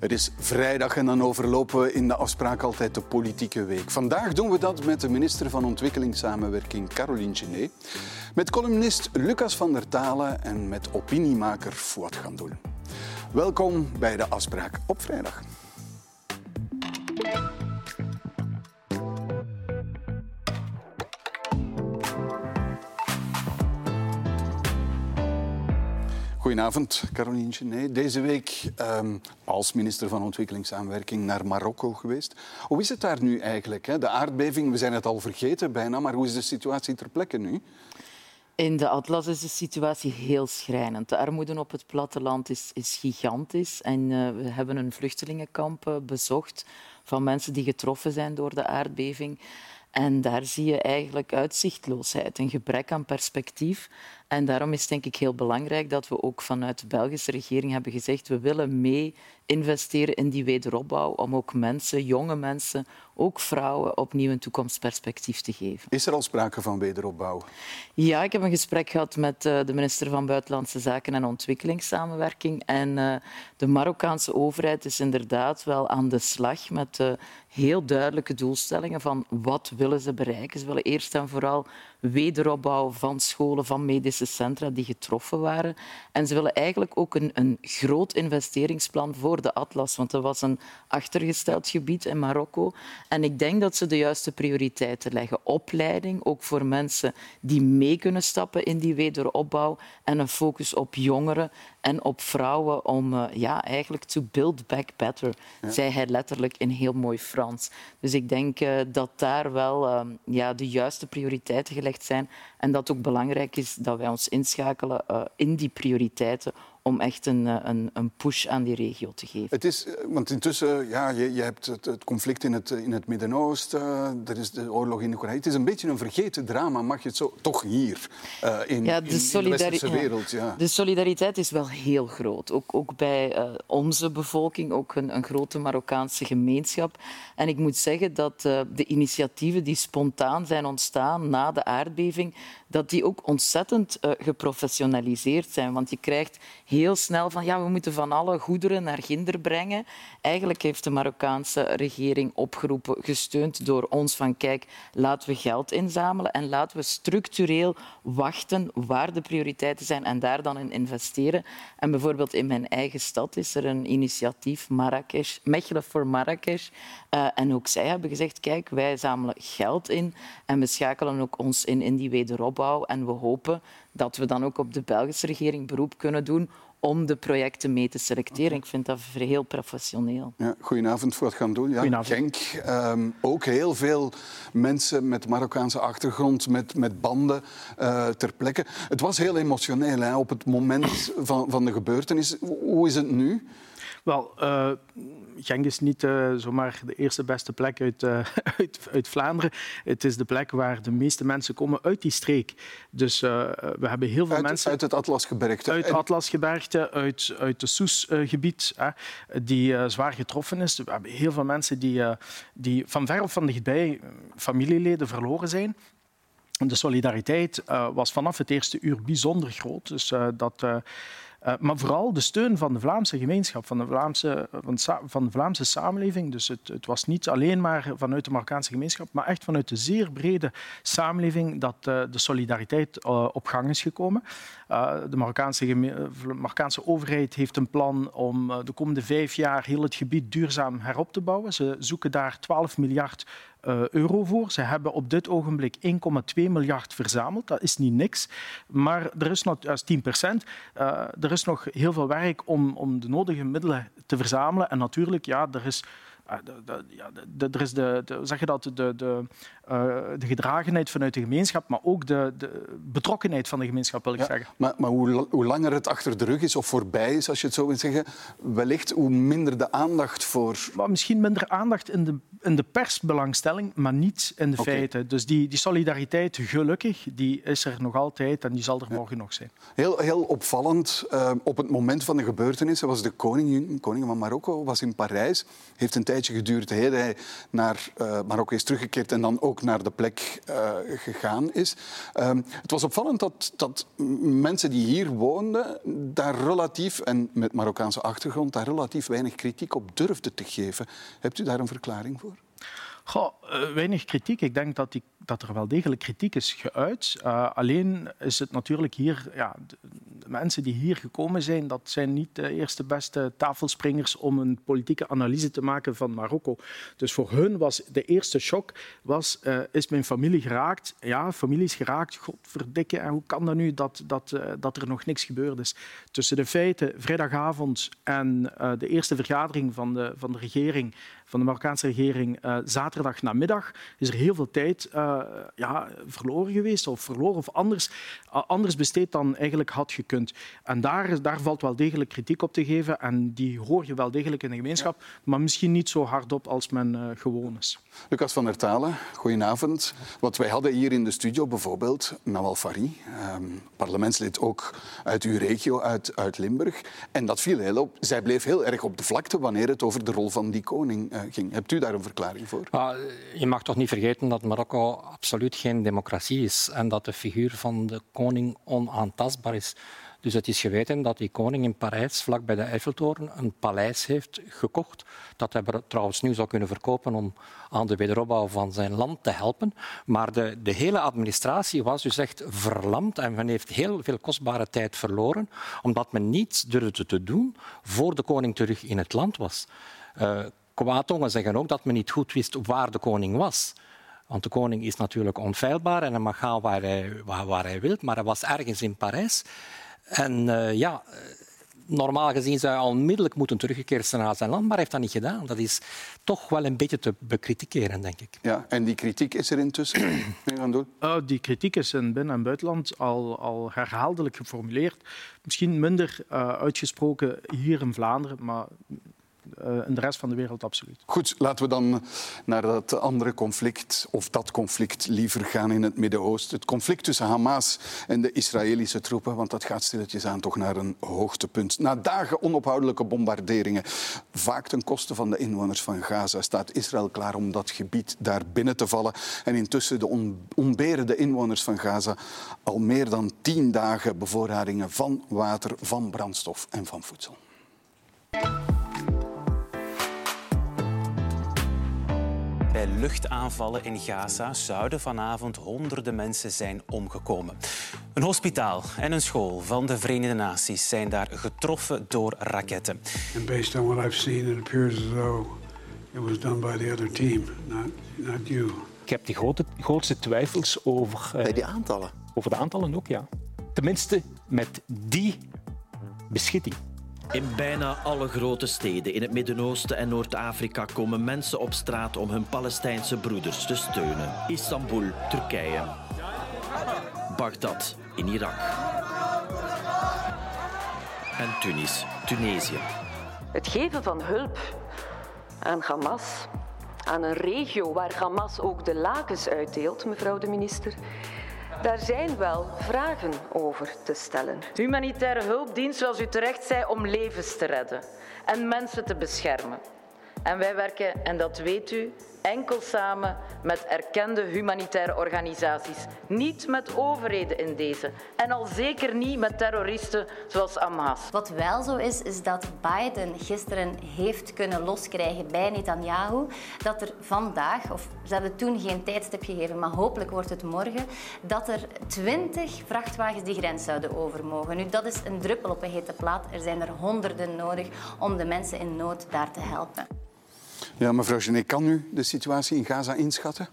Het is vrijdag en dan overlopen we in de afspraak altijd de politieke week. Vandaag doen we dat met de minister van Ontwikkelingssamenwerking Caroline Genet, met columnist Lucas van der Talen en met opiniemaker Fouad Gandoul. Welkom bij de afspraak op vrijdag. Goedenavond, Caroline Genet. Deze week um, als minister van Ontwikkelingssamenwerking naar Marokko geweest. Hoe is het daar nu eigenlijk? Hè? De aardbeving, we zijn het al vergeten bijna, maar hoe is de situatie ter plekke nu? In de Atlas is de situatie heel schrijnend. De armoede op het platteland is, is gigantisch. En uh, we hebben een vluchtelingenkamp uh, bezocht van mensen die getroffen zijn door de aardbeving. En daar zie je eigenlijk uitzichtloosheid, een gebrek aan perspectief. En daarom is het denk ik heel belangrijk dat we ook vanuit de Belgische regering hebben gezegd we willen mee investeren in die wederopbouw om ook mensen, jonge mensen, ook vrouwen opnieuw een toekomstperspectief te geven. Is er al sprake van wederopbouw? Ja, ik heb een gesprek gehad met eh, de minister van Buitenlandse Zaken en Ontwikkelingssamenwerking. En uh, de Marokkaanse overheid is inderdaad wel aan de slag met uh, heel duidelijke doelstellingen van wat willen ze bereiken. Ze willen eerst en vooral wederopbouw van scholen, van medische centra die getroffen waren. En ze willen eigenlijk ook een, een groot investeringsplan voor de Atlas, want dat was een achtergesteld gebied in Marokko. En ik denk dat ze de juiste prioriteiten leggen. Opleiding, ook voor mensen die mee kunnen stappen in die wederopbouw. En een focus op jongeren en op vrouwen om uh, ja, eigenlijk to build back better, ja. zei hij letterlijk in heel mooi Frans. Dus ik denk uh, dat daar wel uh, ja, de juiste prioriteiten gelegd zijn en dat het ook belangrijk is dat wij ons inschakelen in die prioriteiten om echt een, eh, een, een, push aan die regio te geven. Het is, eh, want intussen, ja, je, je hebt het, het, conflict in het, in het Midden-Oosten, er is de oorlog in Oekraïne. Het is een beetje een vergeten drama, mag je het zo... Toch hier, uh, in, ja, de, in, in de westerse wereld. Ja. De solidariteit is wel heel groot. Ook, ook bij uh, onze bevolking, ook een, een, grote Marokkaanse gemeenschap. En ik moet zeggen dat uh, de initiatieven die spontaan zijn ontstaan na de aardbeving, dat die ook ontzettend geprofessionaliseerd zijn. Want je krijgt heel snel van ja, we moeten van alle goederen naar Ginder brengen. Eigenlijk heeft de Marokkaanse regering opgeroepen, gesteund door ons, van kijk, laten we geld inzamelen en laten we structureel wachten waar de prioriteiten zijn en daar dan in investeren. En bijvoorbeeld in mijn eigen stad is er een initiatief, Marrakesh, Mechelen voor Marrakesh. Uh, en ook zij hebben gezegd, kijk, wij zamelen geld in en we schakelen ook ons in in die wederopbouw. En we hopen dat we dan ook op de Belgische regering beroep kunnen doen om de projecten mee te selecteren. Ik vind dat heel professioneel. Ja, goedenavond voor het gaan doen. Ja, Genk, um, ook heel veel mensen met Marokkaanse achtergrond, met, met banden uh, ter plekke. Het was heel emotioneel hè, op het moment van, van de gebeurtenis. Hoe is het nu? Wel, uh, Genk is niet uh, zomaar de eerste beste plek uit, uh, uit, uit, Vlaanderen. Het is de plek waar de meeste mensen komen uit die streek. Dus we hebben heel veel uit, mensen... Uit het Atlasgebergte? Uit het Atlasgebergte, uit, uit het Soesgebied, die zwaar getroffen is. We hebben heel veel mensen die, die van ver of van dichtbij familieleden verloren zijn. De solidariteit was vanaf het eerste uur bijzonder groot. Dus dat... Uh, maar vooral de steun van de Vlaamse gemeenschap, van de Vlaamse, van, van de Vlaamse samenleving. Dus het, het, was niet alleen maar vanuit de Marokkaanse gemeenschap, maar echt vanuit de zeer brede samenleving dat uh, de solidariteit op gang is gekomen. de Marokkaanse, Marokkaanse, overheid heeft een plan om de komende vijf jaar heel het gebied duurzaam herop te bouwen. Ze zoeken daar 12 miljard euro voor. Ze hebben op dit ogenblik 1,2 miljard verzameld. Dat is niet niks. Maar er is nog, dat is 10 procent. Uh, er is nog heel veel werk om, om de nodige middelen te verzamelen. En natuurlijk, ja, er is ja, er is de, de, zeg je dat, de, de, uh, de gedragenheid vanuit de gemeenschap, maar ook de, de betrokkenheid van de gemeenschap, wil ik ja, zeggen. Maar, maar hoe, hoe, langer het achter de rug is of voorbij is, als je het zo wil zeggen, wellicht hoe minder de aandacht voor... Maar misschien minder aandacht in de, in de persbelangstelling, maar niet in de okay. feiten. Dus die, die solidariteit, gelukkig, die is er nog altijd en die zal er ja. morgen nog zijn. Heel, heel opvallend, uh, op het moment van de gebeurtenissen was de koning, koning van Marokko was in Parijs, heeft een tijd tijdje geduurd hij naar uh, Marokko is teruggekeerd en dan ook naar de plek uh, gegaan is. Um, het was opvallend dat, dat mensen die hier woonden daar relatief, en met Marokkaanse achtergrond, daar relatief weinig kritiek op durfden te geven. Hebt u daar een verklaring voor? Goh, uh, weinig kritiek. Ik denk dat, die, dat er wel degelijk kritiek is geuit. Uh, alleen is het natuurlijk hier... Ja, de, mensen die hier gekomen zijn, dat zijn niet de eerste beste tafelspringers om een politieke analyse te maken van Marokko. Dus voor hun was de eerste shock, was, uh, is mijn familie geraakt? Ja, familie is geraakt. Godverdikke, en hoe kan dat nu dat, dat, dat er nog niks gebeurd is? Tussen de feiten, vrijdagavond en de eerste vergadering van de, van de regering van de Marokkaanse regering zaterdag namiddag is er heel veel tijd uh, ja, verloren geweest of verloren of anders, uh, anders besteed dan eigenlijk had gekund. En daar, daar valt wel degelijk kritiek op te geven en die hoor je wel degelijk in de gemeenschap, ja. maar misschien niet zo hardop als men gewoon is. Lucas van der Talen, goedenavond. Wat wij hadden hier in de studio bijvoorbeeld Nawal Fari, um, parlementslid ook uit uw regio, uit, uit Limburg. En dat viel heel op. Zij bleef heel erg op de vlakte wanneer het over de rol van die koning uh, ging. Hebt u daar een verklaring voor? Uh, je mag toch niet vergeten dat Marokko absoluut geen democratie is en dat de figuur van de koning onaantastbaar is. Dus het is geweten dat die koning in Parijs, vlak bij de Eiffeltoren, een paleis heeft gekocht. Dat hij trouwens nu zou kunnen verkopen om aan de wederopbouw van zijn land te helpen. Maar de, de hele administratie was dus echt verlamd en men heeft heel veel kostbare tijd verloren, omdat men niets durfde te doen voor de koning terug in het land was. Uh, Kwaadtongen zeggen ook dat men niet goed wist waar de koning was. Want de koning is natuurlijk onfeilbaar en hij mag gaan waar hij, waar, waar hij wil, maar hij was ergens in Parijs. En uh, ja, normaal gezien zou hij onmiddellijk moeten teruggekeerd zijn naar zijn land, maar hij heeft dat niet gedaan. Dat is toch wel een beetje te bekritikeren, denk ik. Ja, en die kritiek is er intussen, meneer? Uh, die kritiek is in binnen- en buitenland al, al herhaaldelijk geformuleerd. Misschien minder uh, uitgesproken hier in Vlaanderen, maar in de rest van de wereld absoluut. Goed, laten we dan naar dat andere conflict, of dat conflict liever gaan in het Midden-Oosten. Het conflict tussen Hamas en de Israëlische troepen, want dat gaat stilletjes aan toch naar een hoogtepunt. Na dagen onophoudelijke bombarderingen, vaak ten koste van de inwoners van Gaza, staat Israël klaar om dat gebied daar binnen te vallen. En intussen de on ontberen de inwoners van Gaza al meer dan tien dagen bevoorradingen van water, van brandstof en van voedsel. Bij luchtaanvallen in Gaza zouden vanavond honderden mensen zijn omgekomen. Een hospitaal en een school van de Verenigde Naties zijn daar getroffen door raketten. And based on what I've seen, it appears as though it was done by the other team, not, not you. Ik heb de grote, grootste twijfels over... Uh, bij die aantallen? Over de aantallen ook, ja. Tenminste, met die beschitting. In bijna alle grote steden in het Midden-Oosten en Noord-Afrika komen mensen op straat om hun Palestijnse broeders te steunen. Istanbul, Turkije. Bagdad in Irak. En Tunis, Tunesië. Het geven van hulp aan Hamas, aan een regio waar Hamas ook de lakens uitdeelt, mevrouw de minister, daar zijn wel vragen over te stellen. Humanitaire hulp dient, zoals u terecht zei, om levens te redden en mensen te beschermen. En wij werken, en dat weet u, enkel samen met erkende humanitaire organisaties. Niet met overheden in deze. En al zeker niet met terroristen zoals Hamas. Wat wel zo is, is dat Biden gisteren heeft kunnen loskrijgen bij Netanyahu dat er vandaag, of ze hebben toen geen tijdstip gegeven, maar hopelijk wordt het morgen, dat er twintig vrachtwagens die grens zouden overmogen. Nu, dat is een druppel op een hete plaat. Er zijn er honderden nodig om de mensen in nood daar te helpen. Ja, mevrouw Genet, kan u de situatie in Gaza inschatten?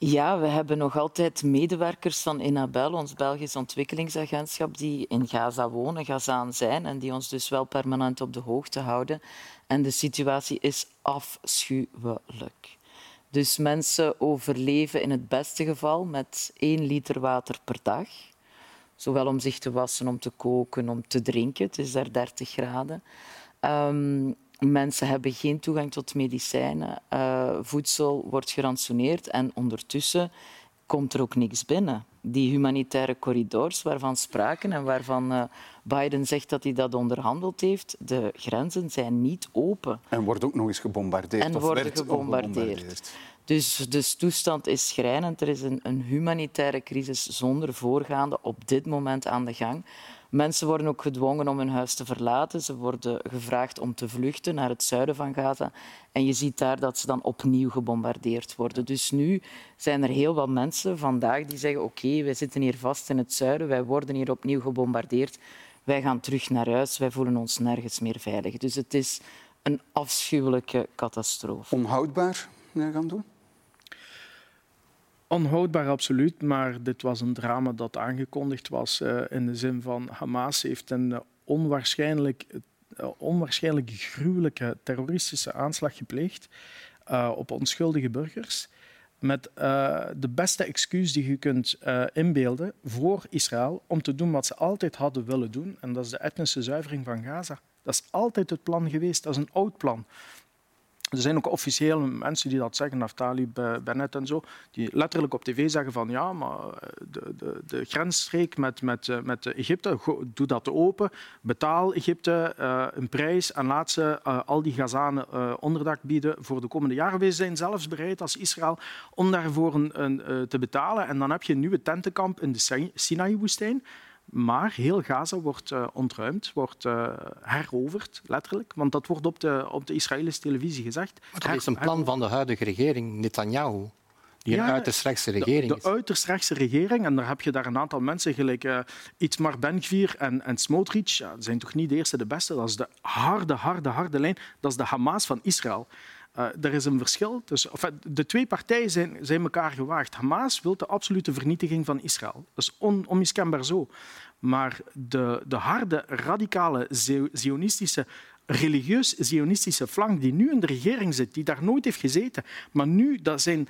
Ja, we hebben nog altijd medewerkers van Enabel, ons Belgisch ontwikkelingsagentschap, die in Gaza wonen, Gazaan zijn en die ons dus wel permanent op de hoogte houden. En de situatie is afschuwelijk. Dus mensen overleven in het beste geval met één liter water per dag. Zowel om zich te wassen, om te koken, om te drinken. Het is daar 30 graden. Um, Mensen hebben geen toegang tot medicijnen. Uh, voedsel wordt gerantsoeneerd en ondertussen komt er ook niks binnen. die humanitaire corridors waarvan spraken en waarvan uh, Biden zegt dat hij dat onderhandeld heeft, de grenzen zijn niet open. En wordt ook nog eens gebombardeerd. En of worden gebombardeerd. gebombardeerd. Dus de toestand is schrijnend. Er is een, een humanitaire crisis zonder voorgaande op dit moment aan de gang. Mensen worden ook gedwongen om hun huis te verlaten. Ze worden gevraagd om te vluchten naar het zuiden van Gaza. En je ziet daar dat ze dan opnieuw gebombardeerd worden. Dus nu zijn er heel wat mensen vandaag die zeggen oké, okay, wij zitten hier vast in het zuiden, wij worden hier opnieuw gebombardeerd. Wij gaan terug naar huis, wij voelen ons nergens meer veilig. Dus het is een afschuwelijke catastrofe. Onhoudbaar, meneer Gaan doen? Onhoudbaar, absoluut. Maar dit was een drama dat aangekondigd was uh, in de zin van Hamas heeft een uh, onwaarschijnlijk, uh, onwaarschijnlijk gruwelijke terroristische aanslag gepleegd op onschuldige burgers. Met de beste excuus die je kunt inbeelden voor Israël om te doen wat ze altijd hadden willen doen. En dat is de etnische zuivering van Gaza. Dat is altijd het plan geweest. Dat is een oud plan. Er zijn ook officieel mensen die dat zeggen, Naftali Bennett en zo, die letterlijk op tv zeggen van ja, maar eh, de, de, de grensstreek met, met, eh, met Egypte, doe dat open, betaal Egypte uh, een prijs en laat ze al die Gazanen onderdak bieden voor de komende jaren. We zijn zelfs bereid als Israël om daarvoor een, te betalen en dan heb je een nieuwe tentenkamp in de Sinai-woestijn. Maar heel Gaza wordt uh, ontruimd, wordt uh, heroverd, letterlijk. Want dat wordt op de, op de Israëlische televisie gezegd. Maar dat is een plan van de huidige regering, Netanyahu. Die een uiterst rechtse regering de, de uiterst rechtse regering. En daar heb je daar een aantal mensen, gelijk uh, Itzmar Ben-Gvir en, en Smotrich. Ja, zijn toch niet de eerste de beste. Dat is de harde, harde, harde lijn. Dat is de Hamas van Israël. Uh, er is een verschil. Dus, enfin, de twee partijen zijn, zijn elkaar gewaagd. Hamas wil de absolute vernietiging van Israël. Dat is on, onmiskenbaar zo. Maar de, de harde, radicale, zionistische religieus-zionistische flank die nu in de regering zit, die daar nooit heeft gezeten, maar nu, dat zijn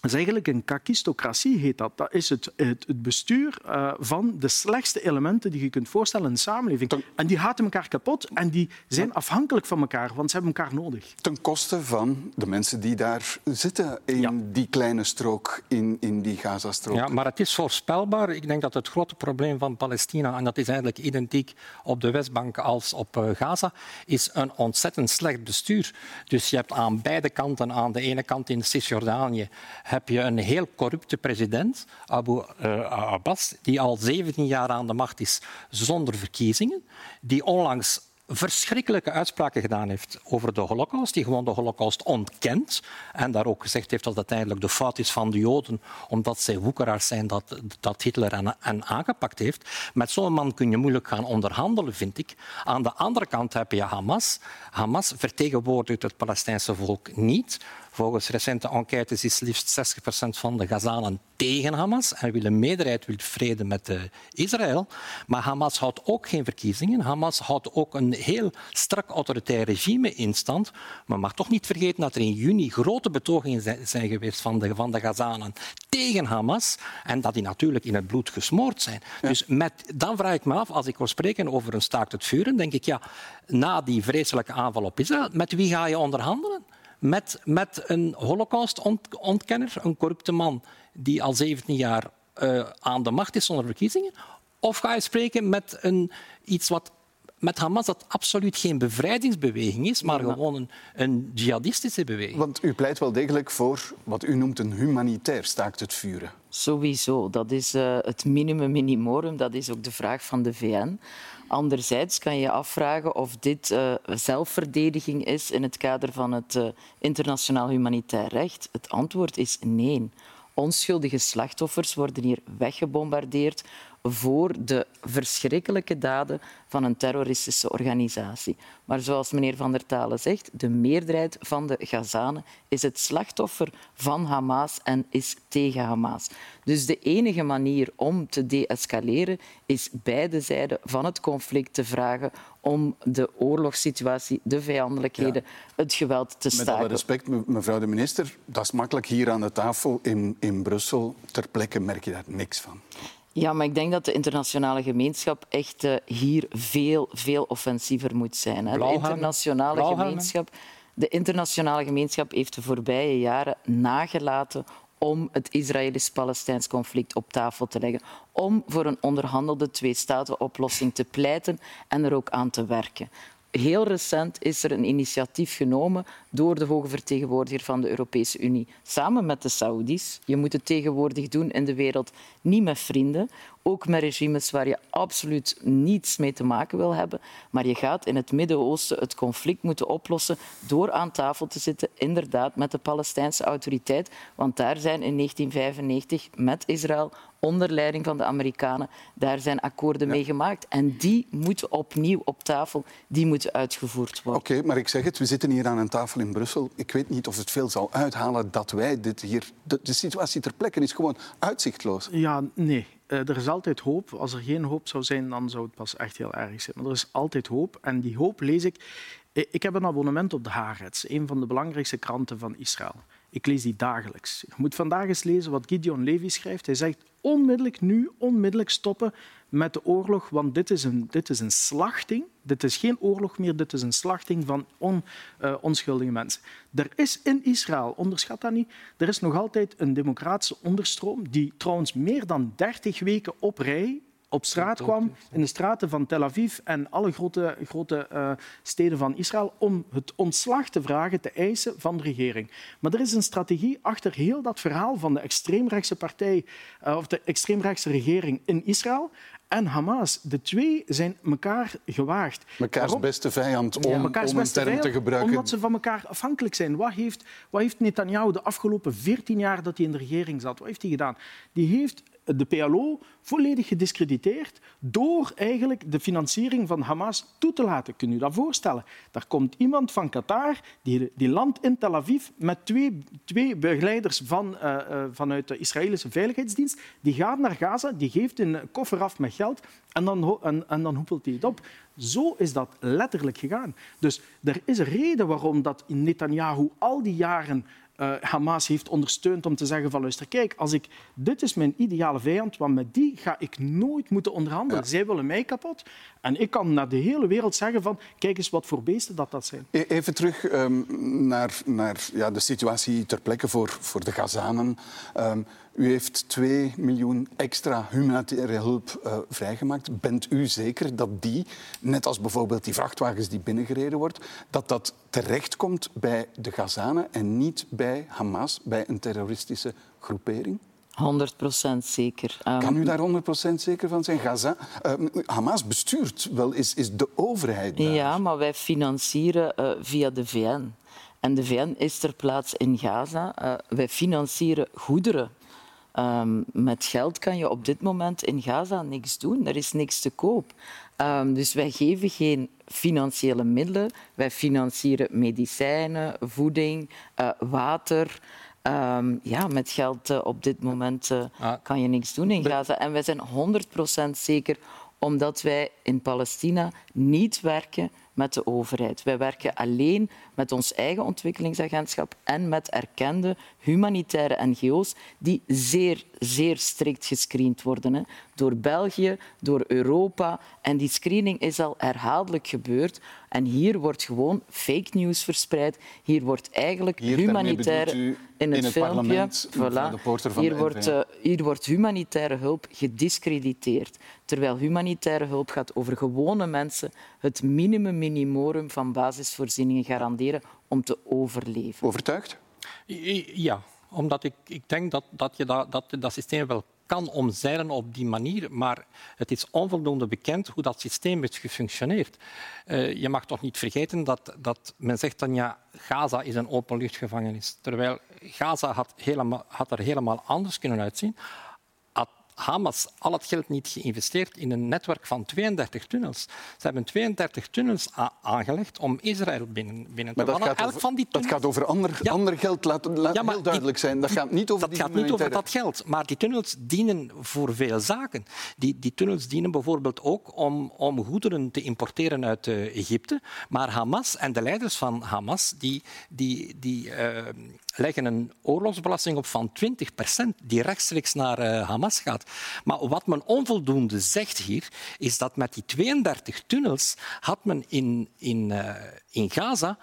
dat is eigenlijk een kakistocratie, heet dat. Dat is het, het, het bestuur uh, van de slechtste elementen die je kunt voorstellen in de samenleving. Ten... En die haten elkaar kapot en die zijn afhankelijk van elkaar, want ze hebben elkaar nodig. Ten koste van de mensen die daar zitten in ja. die kleine strook, in, in die Gazastrook. Ja, maar het is voorspelbaar. Ik denk dat het grote probleem van Palestina, en dat is eigenlijk identiek op de Westbank als op uh, Gaza, is een ontzettend slecht bestuur. Dus je hebt aan beide kanten, aan de ene kant in Cisjordanië, heb je een heel corrupte president, Abu uh, Abbas, die al 17 jaar aan de macht is zonder verkiezingen, die onlangs verschrikkelijke uitspraken gedaan heeft over de holocaust, die gewoon de holocaust ontkent en daar ook gezegd heeft dat het uiteindelijk de fout is van de Joden, omdat zij woekeraars zijn dat, dat Hitler hen, hen aangepakt heeft. Met zo'n man kun je moeilijk gaan onderhandelen, vind ik. Aan de andere kant heb je Hamas. Hamas vertegenwoordigt het Palestijnse volk niet. Volgens recente enquêtes is liefst 60% van de Gazanen tegen Hamas en wil een meerderheid wil vrede met uh, Israël. Maar Hamas houdt ook geen verkiezingen. Hamas houdt ook een heel strak autoritair regime in stand. Maar mag toch niet vergeten dat er in juni grote betogingen zijn geweest van de, van de Gazanen tegen Hamas en dat die natuurlijk in het bloed gesmoord zijn. Ja. Dus met, dan vraag ik me af, als ik wil spreken over een staakt het vuren, denk ik ja, na die vreselijke aanval op Israël, met wie ga je onderhandelen? Met, met een holocaust-ontkenner, een corrupte man die al 17 jaar uh, aan de macht is zonder verkiezingen? Of ga je spreken met een, iets wat met Hamas dat absoluut geen bevrijdingsbeweging is, maar gewoon een, een jihadistische beweging. Want u pleit wel degelijk voor wat u noemt een humanitair staakt het vuren. Sowieso, dat is uh, het minimum minimorum, dat is ook de vraag van de VN. Anderzijds kan je je afvragen of dit uh, zelfverdediging is in het kader van het uh, internationaal humanitair recht. Het antwoord is nee. Onschuldige slachtoffers worden hier weggebombardeerd voor de verschrikkelijke daden van een terroristische organisatie. Maar zoals meneer Van der Talen zegt, de meerderheid van de Gazanen is het slachtoffer van Hamas en is tegen Hamas. Dus de enige manier om te deescaleren is beide zijden van het conflict te vragen om de oorlogssituatie, de vijandelijkheden, ja. het geweld te staken. Met alle respect, mevrouw de minister, dat is makkelijk hier aan de tafel in, in Brussel. Ter plekke merk je daar niks van. Ja, maar ik denk dat de internationale gemeenschap echt uh, hier veel, veel offensiever moet zijn. Hè. De internationale gemeenschap, de internationale gemeenschap heeft de voorbije jaren nagelaten om het Israëlisch-Palestijns conflict op tafel te leggen, om voor een onderhandelde twee-staten-oplossing te pleiten en er ook aan te werken. Heel recent is er een initiatief genomen door de hoge vertegenwoordiger van de Europese Unie, samen met de Saoedi's. Je moet het tegenwoordig doen in de wereld, niet met vrienden, ook met regimes waar je absoluut niets mee te maken wil hebben. Maar je gaat in het Midden-Oosten het conflict moeten oplossen door aan tafel te zitten, inderdaad, met de Palestijnse autoriteit. Want daar zijn in 1995 met Israël onder leiding van de Amerikanen. Daar zijn akkoorden mee gemaakt. En die moeten opnieuw op tafel, die moeten uitgevoerd worden. Oké, maar ik zeg het, we zitten hier aan een tafel in Brussel. Ik weet niet of het veel zal uithalen dat wij dit hier... De, de situatie ter plekke is gewoon uitzichtloos. Ja, nee. Uh, er is altijd hoop. Als er geen hoop zou zijn, dan zou het pas echt heel erg zijn. Maar er is altijd hoop. En die hoop lees ik... Ik heb een abonnement op de Haaretz, een van de belangrijkste kranten van Israël. Ik lees die dagelijks. Je moet vandaag eens lezen wat Gideon Levy schrijft. Hij zegt onmiddellijk nu, onmiddellijk stoppen met de oorlog, want dit is een, dit is een slachting. Dit is geen oorlog meer, dit is een slachting van on, uh, onschuldige mensen. Er is in Israël, onderschat dat niet, er is nog altijd een democratische onderstroom die trouwens meer dan 30 weken op rij op straat kwam, in de straten van Tel Aviv en alle grote, grote uh, steden van Israël, om het ontslag te vragen, te eisen van de regering. Maar er is een strategie achter heel dat verhaal van de extreemrechtse partij uh, of de extreemrechtse regering in Israël en Hamas. De twee zijn elkaar gewaagd. Mekaars Waarom? beste vijand, om, ja. om een term vijand, te gebruiken. Omdat ze van elkaar afhankelijk zijn. Wat heeft, wat heeft Netanyahu de afgelopen 14 jaar dat hij in de regering zat, wat heeft hij gedaan? Die heeft de PLO volledig gediscrediteerd door eigenlijk de financiering van Hamas toe te laten. Kun je dat voorstellen? Daar komt iemand van Qatar, die, die landt in Tel Aviv met twee, twee begeleiders van, uh, uh, vanuit de Israëlische Veiligheidsdienst. Die gaat naar Gaza, die geeft een koffer af met geld en dan, en, en dan hoepelt hij het op. Zo is dat letterlijk gegaan. Dus er is een reden waarom dat Netanyahu al die jaren uh, Hamas heeft ondersteund om te zeggen van luister, kijk, als ik, dit is mijn ideale vijand, want met die ga ik nooit moeten onderhandelen. Zij willen mij kapot. En ik kan naar de hele wereld zeggen van kijk eens wat voor beesten dat, dat zijn. E-, even terug um, naar, naar ja, de situatie ter plekke voor, voor de Gazanen. Um, u heeft 2 miljoen extra humanitaire hulp uh, vrijgemaakt. Bent u zeker dat die, net als bijvoorbeeld die vrachtwagens die binnengereden wordt, dat dat terechtkomt bij de Gazanen en niet bij Hamas, bij een terroristische groepering? 100% zeker. Um, kan u daar 100% zeker van zijn? Gaza, uh, Hamas bestuurt wel, is, is de overheid daar. Ja, maar wij financieren uh, via de VN. En de VN is ter plaatse in Gaza. Uh, wij financieren goederen. Um, met geld kan je op dit moment in Gaza niks doen. Er is niks te koop. Um, dus wij geven geen financiële middelen. Wij financieren medicijnen, voeding, uh, water. Um, ja, met geld uh, op dit moment uh, ah. kan je niks doen in Gaza. En wij zijn 100% zeker omdat wij in Palestina niet werken met de overheid. Wij werken alleen met ons eigen ontwikkelingsagentschap en met erkende humanitaire NGO's die zeer, zeer strikt gescreend worden. Door België, door Europa. En die screening is al herhaaldelijk gebeurd. En hier wordt gewoon fake news verspreid. Hier wordt eigenlijk hier, humanitaire... In het, in het filmpje, voilà, hier, wordt, uh, hier wordt humanitaire hulp gediscrediteerd. Terwijl humanitaire hulp gaat over gewone mensen het minimum minimorum van basisvoorzieningen garanderen om te overleven. Overtuigd? Ja, omdat ik, ik denk dat, dat je dat, dat, dat systeem wel kan omzeilen op die manier, maar het is onvoldoende bekend hoe dat systeem heeft gefunctioneerd. Uh, je mag toch niet vergeten dat, dat men zegt dan ja, Gaza is een openluchtgevangenis, terwijl Gaza had, helemaal, had er helemaal anders kunnen uitzien Hamas al het geld niet geïnvesteerd in een netwerk van 32 tunnels. Ze hebben 32 tunnels aangelegd om Israël binnen, binnen te maar dat gaat, over, dat gaat over ander, ander geld, laat, laat ja, heel duidelijk zijn. Dat gaat niet over dat gaat niet over dat geld, maar die tunnels dienen voor veel zaken. Die, die tunnels dienen bijvoorbeeld ook om, om goederen te importeren uit uh, Egypte. Maar Hamas en de leiders van Hamas die, die, die uh, leggen een oorlogsbelasting op van 20 procent die rechtstreeks naar uh, Hamas gaat. Maar wat men onvoldoende zegt hier, is dat met die 32 tunnels had men in, in, uh, in Gaza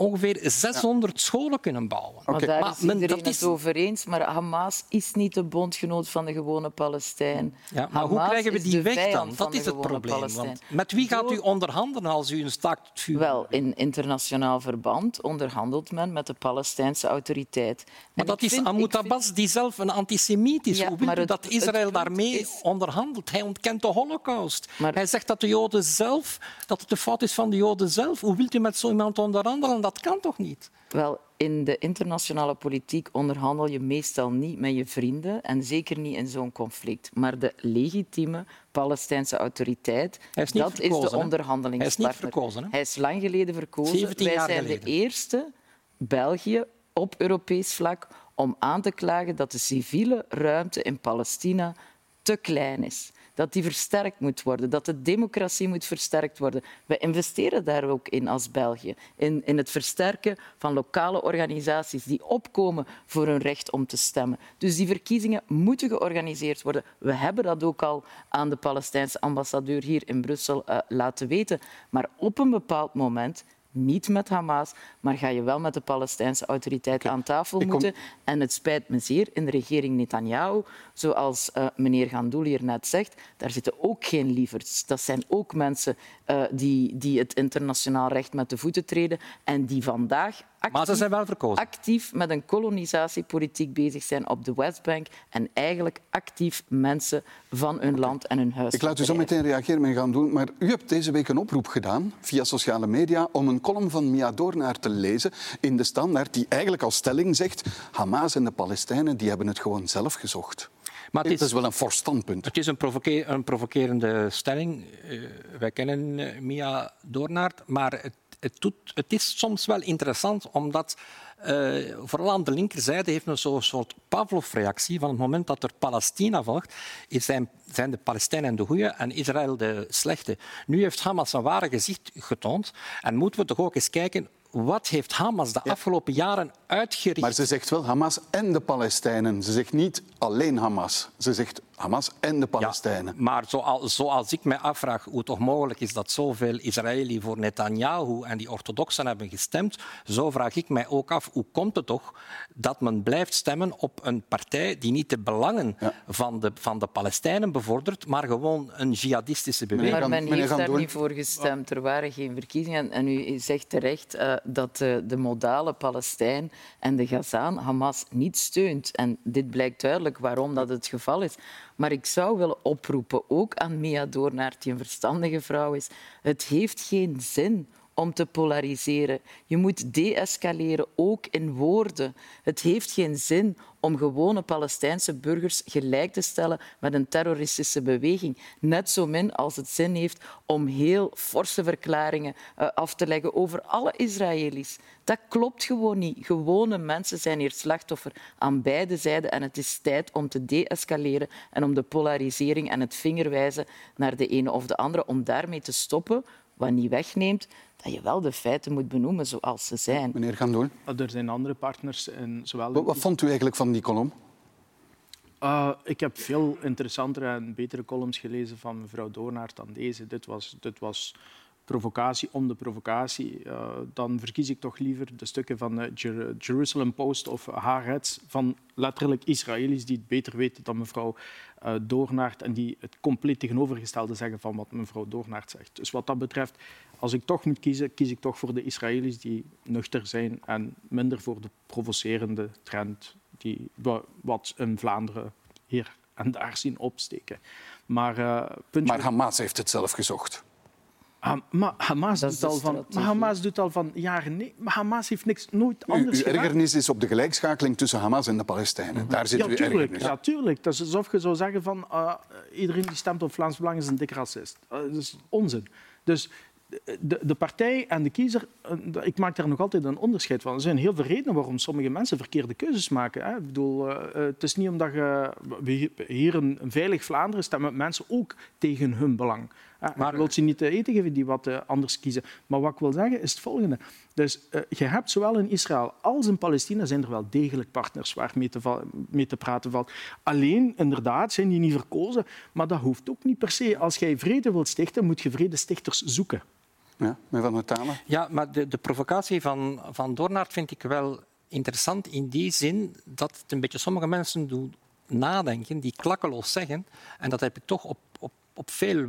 ongeveer 600 scholen kunnen bouwen. Maar daar Maar is men- iedereen dat is- het over eens. Maar Hamas is niet de bondgenoot van de gewone Palestijn. Ja, maar hoe krijgen we die weg dan? Dat is het probleem. Want met wie gaat u onderhandelen als u een staakt het vuur Wel, in internationaal verband onderhandelt men met de Palestijnse autoriteit. Maar En dat is vind- Abbas die zelf een antisemiet is. Ja, Hoe wil maar u het- dat het Israël daarmee is- onderhandelt? Hij ontkent de holocaust. Maar- Hij zegt dat de Joden zelf, dat het de fout is van de Joden zelf. Hoe wilt u met zo iemand onderhandelen? Dat kan toch niet? Wel, in de internationale politiek onderhandel je meestal niet met je vrienden en zeker niet in zo'n conflict. Maar de legitieme Palestijnse autoriteit, is dat is de onderhandelingspartner. Hij is niet verkozen, hè? Hij is lang geleden verkozen. 17 Wij jaar zijn geleden. de eerste België op Europees vlak om aan te klagen dat de civiele ruimte in Palestina te klein is. Dat die versterkt moet worden, dat de democratie moet versterkt worden. We investeren daar ook in als België. In, in het versterken van lokale organisaties die opkomen voor hun recht om te stemmen. Dus die verkiezingen moeten georganiseerd worden. We hebben dat ook al aan de Palestijnse ambassadeur hier in Brussel eh, laten weten. Maar op een bepaald moment niet met Hamas, maar ga je wel met de Palestijnse autoriteit aan tafel kom- moeten. En het spijt me zeer, in de regering Netanyahu, zoals eh, meneer Gandoul hier net zegt, daar zitten ook geen lieverds. Dat zijn ook mensen eh, die, die het internationaal recht met de voeten treden en die vandaag actief, Maar ze zijn wel verkozen. actief met een kolonisatiepolitiek bezig zijn op de Westbank en eigenlijk actief mensen van hun land en hun huis Ik laat u zo meteen reageren en gaan doen. Maar u hebt deze week een oproep gedaan via sociale media om een column van Mia Doornaar te lezen in de Standaard die eigenlijk als stelling zegt Hamas en de Palestijnen die hebben het gewoon zelf gezocht. Maar het Dat is wel een fors standpunt. Het is een, provoke- een provocerende stelling. Eh, wij kennen eh, Mia Doornaert, maar het, het, doet, het is soms wel interessant omdat eh, vooral aan de linkerzijde heeft zo'n soort Pavlov-reactie. Van het moment dat er Palestina volgt, zijn, zijn de Palestijnen de goede en Israël de slechte. Nu heeft Hamas een ware gezicht getoond en moeten we toch ook eens kijken wat heeft Hamas de afgelopen jaren uitgericht. Maar ze zegt wel Hamas en de Palestijnen. Ze zegt niet alleen Hamas. Ze zegt Hamas en de Palestijnen. Maar zoals, zoals ik mij afvraag hoe het toch mogelijk is dat zoveel Israëli voor Netanyahu en die orthodoxen hebben gestemd, zo vraag ik mij ook af hoe komt het toch dat men blijft stemmen op een partij die niet de belangen van, de, van de Palestijnen bevordert, maar gewoon een jihadistische beweging. Maar men heeft daar niet voor gestemd. Er waren geen verkiezingen. En u zegt terecht eh, dat eh, de modale Palestijn en de Gazaan Hamas niet steunt. En dit blijkt duidelijk waarom dat het geval is. Maar ik zou willen oproepen, ook aan Mia Doornaert, die een verstandige vrouw is. Het heeft geen zin om te polariseren. Je moet deescaleren, ook in woorden. Het heeft geen zin om gewone Palestijnse burgers gelijk te stellen met een terroristische beweging. Net zo min als het zin heeft om heel forse verklaringen eh, af te leggen over alle Israëli's. Dat klopt gewoon niet. Gewone mensen zijn hier slachtoffer aan beide zijden en het is tijd om te deescaleren en om de polarisering en het vingerwijzen naar de ene of de andere, om daarmee te stoppen, wat niet wegneemt dat je wel de feiten moet benoemen zoals ze zijn. Meneer Gandoel, Er zijn andere partners, in zowel wat, wat vond u eigenlijk van die column? Uh, ik heb veel interessantere en betere columns gelezen van mevrouw Doornaert dan deze. Dit was, dit was provocatie om de provocatie. Uh, dan verkies ik toch liever de stukken van de Jer Jerusalem Post of Haaretz van letterlijk Israëli's die het beter weten dan mevrouw uh, Doornaert en die het compleet tegenovergestelde zeggen van wat mevrouw Doornaert zegt. Dus wat dat betreft, als ik toch moet kiezen, kies ik toch voor de Israëli's die nuchter zijn en minder voor de provocerende trend die wat in Vlaanderen hier en daar zien opsteken. Maar, uh, maar Hamas heeft het zelf gezocht. Hamas, doet al, van, Hamas doet al van jaren nee. Hamas heeft niks, nooit anders uw, uw gedaan. ergernis is op de gelijkschakeling tussen Hamas en de Palestijnen. Daar zit ja, uw tuurlijk, ergernis. ja, tuurlijk. Dat is alsof je zou zeggen van uh, iedereen die stemt op Vlaams Belang is een dikke racist. Uh, dat is onzin. Dus de, de, partij en de kiezer, ik maak daar nog altijd een onderscheid van. Er zijn heel veel redenen waarom sommige mensen verkeerde keuzes maken. Hè. Ik bedoel, uh, het is niet omdat je hier een, een veilig Vlaanderen stemmen mensen ook tegen hun belang. Ja, maar, ik wil ze niet te eten geven die wat uh, anders kiezen. Maar wat ik wil zeggen is het volgende. Dus uh, je hebt zowel in Israël als in Palestina zijn er wel degelijk partners waar mee te, mee te praten valt. Alleen, inderdaad, zijn die niet verkozen. Maar dat hoeft ook niet per se. Als jij vrede wilt stichten, moet je vredestichters zoeken. Ja, met Van Talen? Ja, maar de, de provocatie van, van Doornaert vind ik wel interessant in die zin dat het een beetje sommige mensen doen nadenken, die klakkeloos zeggen, en dat heb ik toch op, op, op veel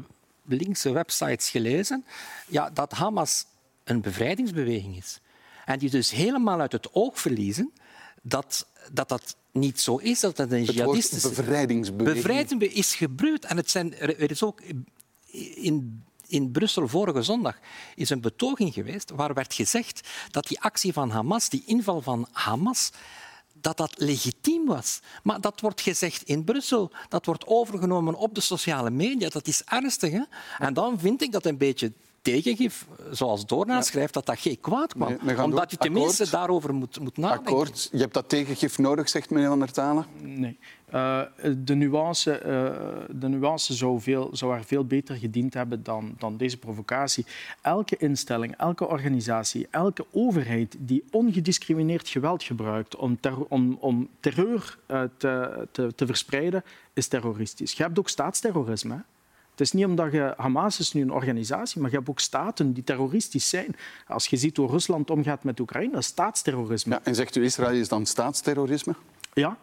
linkse websites gelezen, ja, dat Hamas een bevrijdingsbeweging is. En die dus helemaal uit het oog verliezen dat dat, dat niet zo is, dat het een jihadistische... bevrijdingsbeweging. Bevrijding is gebeurd. En het zijn, er er is ook in, in Brussel vorige zondag is een betoging geweest waar werd gezegd dat die actie van Hamas, die inval van Hamas, dat dat legitiem was. Maar dat wordt gezegd in Brussel. Dat wordt overgenomen op de sociale media. Dat is ernstig. Hè? En dan vind ik dat een beetje tegengif, zoals Doorna schrijft, dat dat geen kwaad kwam. Nee, we gaan Omdat je tenminste Akkoord. daarover moet, moet nadenken. Akkoord. Je hebt dat tegengif nodig, zegt meneer Van der Talen. Nee. Eh, de nuance, eh, de nuance zou, veel, zou haar veel beter gediend hebben dan, dan deze provocatie. Elke instelling, elke organisatie, elke overheid die ongediscrimineerd geweld gebruikt om, om, om terreur eh, te, te, te verspreiden, is terroristisch. Je hebt ook staatsterrorisme. Het is niet omdat je Hamas is nu een organisatie, maar je hebt ook staten die terroristisch zijn. Als je ziet hoe Rusland omgaat met Oekraïne, dat is staatsterrorisme. Ja, en zegt u Israël is dan staatsterrorisme? Ja,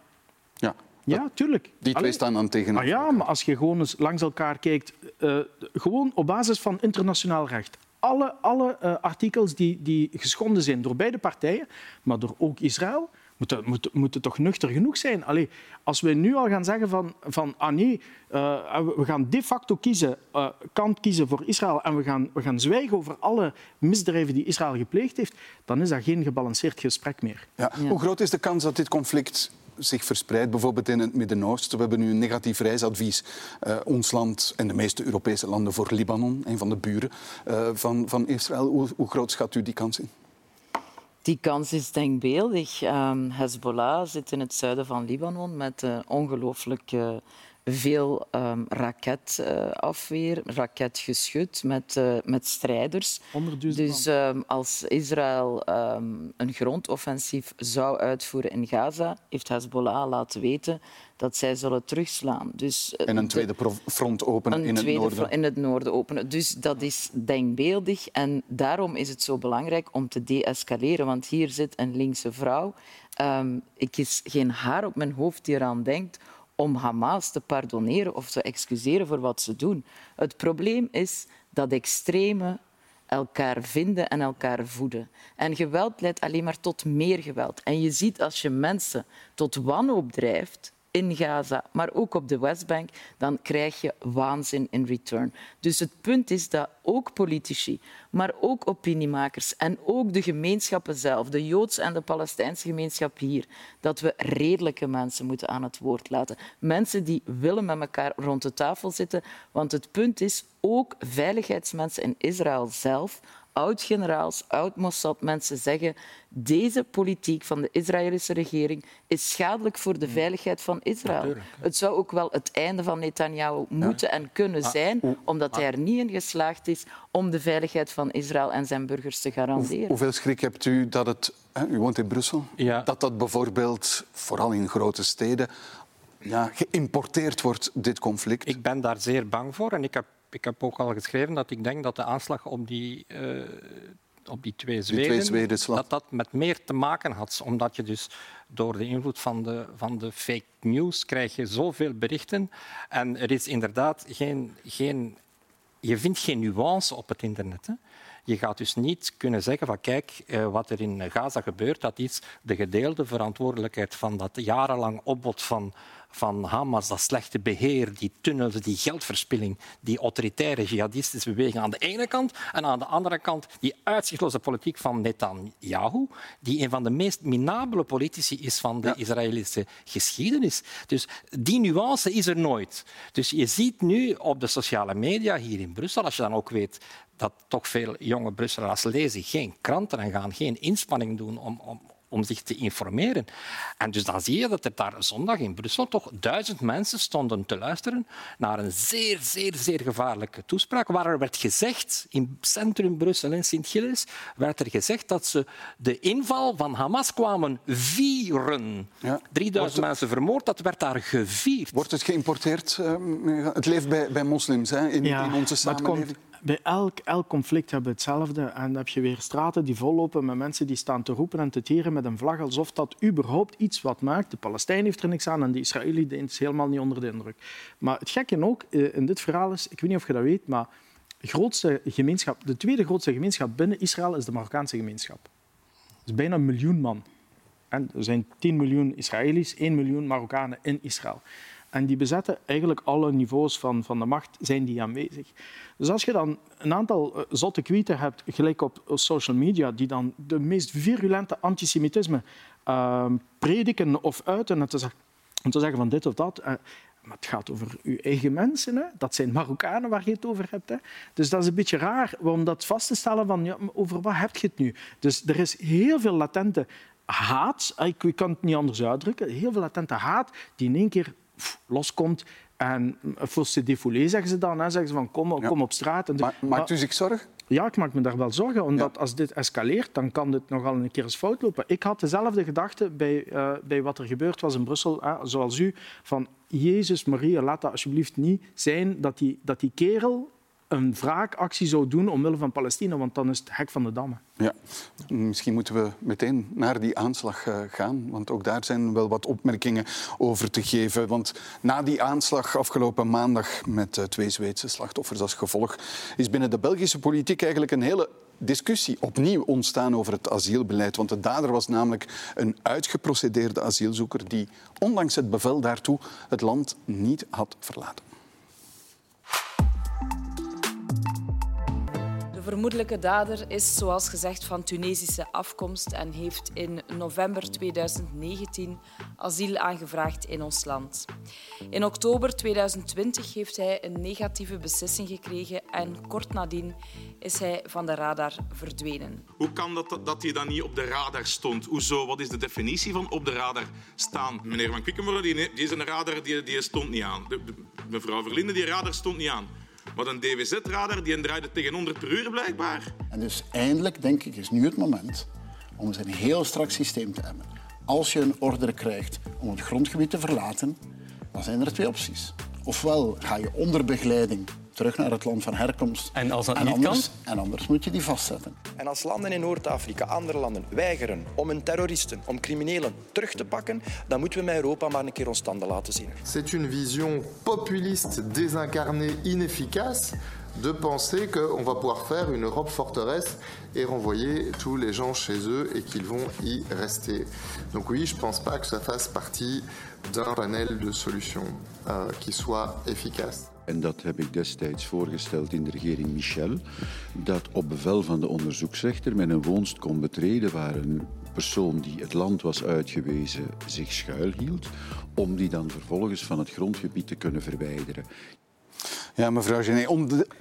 Ja. ja tuurlijk. Die twee staan dan tegenover. Ah ja, maar als je gewoon eens langs elkaar kijkt, eh, gewoon op basis van internationaal recht. Alle, alle eh, artikels die, die geschonden zijn door beide partijen, maar door ook Israël, moeten, moeten, moeten toch nuchter genoeg zijn. Allee, als we nu al gaan zeggen van, van ah nee, eh, we gaan de facto kiezen, eh, kant kiezen voor Israël en we gaan, we gaan zwijgen over alle misdrijven die Israël gepleegd heeft, dan is dat geen gebalanceerd gesprek meer. Ja. Hoe groot is de kans dat dit conflict zich verspreidt, bijvoorbeeld in het Midden-Oosten? We hebben nu een negatief reisadvies. eh, ons land en de meeste Europese landen voor Libanon, een van de buren eh, van, van Israël. Hoe, hoe groot schat u die kans in? Die kans is denkbeeldig. Ehm, Hezbollah zit in het zuiden van Libanon met eh, ongelooflijk veel ehm, raketafweer, raketgeschut met, eh, met strijders. 100.000 Dus ehm, als Israël ehm, een grondoffensief zou uitvoeren in Gaza, heeft Hezbollah laten weten dat zij zullen terugslaan. Dus, eh, En een de- tweede front openen een in het tweede noorden. in het noorden openen. Dus dat is denkbeeldig en daarom is het zo belangrijk om te deescaleren. Want hier zit een linkse vrouw. Ehm, ik is geen haar op mijn hoofd die eraan denkt om Hamas te pardoneren of te excuseren voor wat ze doen. Het probleem is dat extreme elkaar vinden en elkaar voeden. En geweld leidt alleen maar tot meer geweld. En je ziet als je mensen tot wanhoop drijft in Gaza, maar ook op de Westbank, dan krijg je waanzin in return. Dus het punt is dat ook politici, maar ook opiniemakers en ook de gemeenschappen zelf, de Joodse en de Palestijnse gemeenschap hier, dat we redelijke mensen moeten aan het woord laten. Mensen die willen met elkaar rond de tafel zitten. Want het punt is, ook veiligheidsmensen in Israël zelf oud-generaals, oud-Mossad-mensen zeggen deze politiek van de Israëlische regering is schadelijk voor de veiligheid van Israël. Het zou ook wel het einde van Netanyahu moeten en kunnen zijn, omdat hij er niet in geslaagd is om de veiligheid van Israël en zijn burgers te garanderen. Hoeveel schrik hebt u dat het, hè, u woont in Brussel, Ja. dat dat bijvoorbeeld, vooral in grote steden, ja, geïmporteerd wordt, dit conflict? Ik ben daar zeer bang voor. En ik heb, ik heb ook al geschreven dat ik denk dat de aanslag op die, eh, op die twee twee Zweden, dat dat met meer te maken had. Omdat je dus door de invloed van de, van de fake news krijg je zoveel berichten. En er is inderdaad geen... geen je vindt geen nuance op het internet. Hè. Je gaat dus niet kunnen zeggen van kijk, eh, wat er in Gaza gebeurt, dat is de gedeelde verantwoordelijkheid van dat jarenlang opbod van, van Hamas, dat slechte beheer, die tunnels, die geldverspilling, die autoritaire jihadistische beweging aan de ene kant en aan de andere kant die uitzichtloze politiek van Netanyahu, die een van de meest minabele politici is van de Israëlische geschiedenis. Dus die nuance is er nooit. Dus je ziet nu op de sociale media hier in Brussel, als je dan ook weet dat toch veel jonge Brusselaars lezen geen kranten en gaan geen inspanning doen om, om, om zich te informeren. En dus dan zie je dat er daar zondag in Brussel toch duizend mensen stonden te luisteren naar een zeer, zeer, zeer gevaarlijke toespraak, waar er werd gezegd, in centrum Brussel, in Sint-Gilles, werd er gezegd dat ze de inval van Hamas kwamen vieren. Ja. 3000 mensen vermoord, dat werd daar gevierd. Wordt het geïmporteerd? eh, het leeft bij, bij moslims hè, in, in onze maar het samenleving. Bij elk, elk conflict hebben we hetzelfde. En dan heb je weer straten die vollopen met mensen die staan te roepen en te tieren met een vlag, alsof dat überhaupt iets wat maakt. De Palestijn heeft er niks aan en de Israëli is helemaal niet onder de indruk. Maar het gekke ook eh, in dit verhaal is, ik weet niet of je dat weet, maar grootste gemeenschap, de tweede grootste gemeenschap binnen Israël is de Marokkaanse gemeenschap. Dat is bijna een miljoen man. En er zijn 10 miljoen Israëli's, 1 miljoen Marokkanen in Israël. En die bezetten eigenlijk alle niveaus van, van de macht, zijn die aanwezig. Dus als je dan een aantal eh, zotte kwieten hebt, gelijk op social media, die dan de meest virulente antisemitisme uh, prediken of uiten, en te, zeggen, om te zeggen van dit of dat, uh, maar het gaat over uw eigen mensen. Hè? Dat zijn Marokkanen waar je het over hebt. Hè? Dus dat is een beetje raar om dat vast te stellen van ja, over wat heb je het nu? Dus er is heel veel latente haat, ik kan het niet anders uitdrukken, heel veel latente haat die in één keer loskomt. En voor se défouler, zeggen ze dan. Hè. Zeggen ze van kom, kom op straat. En Ma maakt u zich zorgen? Ja, ik maak me daar wel zorgen. Omdat als dit escaleert, dan kan dit nogal een keer eens fout lopen. Ik had dezelfde gedachte bij, uh, bij wat er gebeurd was in Brussel, hè, zoals u. Van Jezus, Maria, laat dat alsjeblieft niet zijn dat die, dat die kerel een wraakactie zou doen omwille van Palestina, want dan is het hek van de dammen. Ja, misschien moeten we meteen naar die aanslag eh, gaan, want ook daar zijn wel wat opmerkingen over te geven. Want na die aanslag afgelopen maandag met eh, twee Zweedse slachtoffers als gevolg, is binnen de Belgische politiek eigenlijk een hele discussie opnieuw ontstaan over het asielbeleid. Want de dader was namelijk een uitgeprocedeerde asielzoeker die, ondanks het bevel daartoe, het land niet had verlaten. Vermoedelijke dader is, zoals gezegd, van Tunesische afkomst en heeft in november 2019 asiel aangevraagd in ons land. In oktober 2020 heeft hij een negatieve beslissing gekregen en kort nadien is hij van de radar verdwenen. Hoe kan dat dat hij dan niet op de radar stond? Hoezo? Wat is de definitie van op de radar staan? Meneer Van Quickenborne, die, is een radar, die, die stond niet aan. Mevrouw Verlinde, die radar stond niet aan. Maar een DWZ-radar die draaide tegen 100 per uur blijkbaar. En dus eindelijk, denk ik, is nu het moment om eens een heel strak systeem te hebben. Als je een order krijgt om het grondgebied te verlaten, dan zijn er twee opties. Ofwel ga je onder begeleiding terug naar het land van herkomst. En als dat en niet anders, kan? En anders moet je die vastzetten. En als landen in Noord-Afrika, andere landen, weigeren om hun terroristen, om criminelen terug te pakken, dan moeten we met Europa maar een keer ons tanden laten zien. C'est une vision populiste, désincarnée, inefficace de penser qu'on va pouvoir faire une Europe forteresse et renvoyer tous les gens chez eux et qu'ils vont y rester. Donc oui, je ne pense pas que ça fasse partie d'un panel de solutions euh, qui soit efficace. En dat heb ik destijds voorgesteld in de regering Michel, dat op bevel van de onderzoeksrechter men een woonst kon betreden waar een persoon die het land was uitgewezen zich schuilhield, om die dan vervolgens van het grondgebied te kunnen verwijderen. Ja, mevrouw Gené,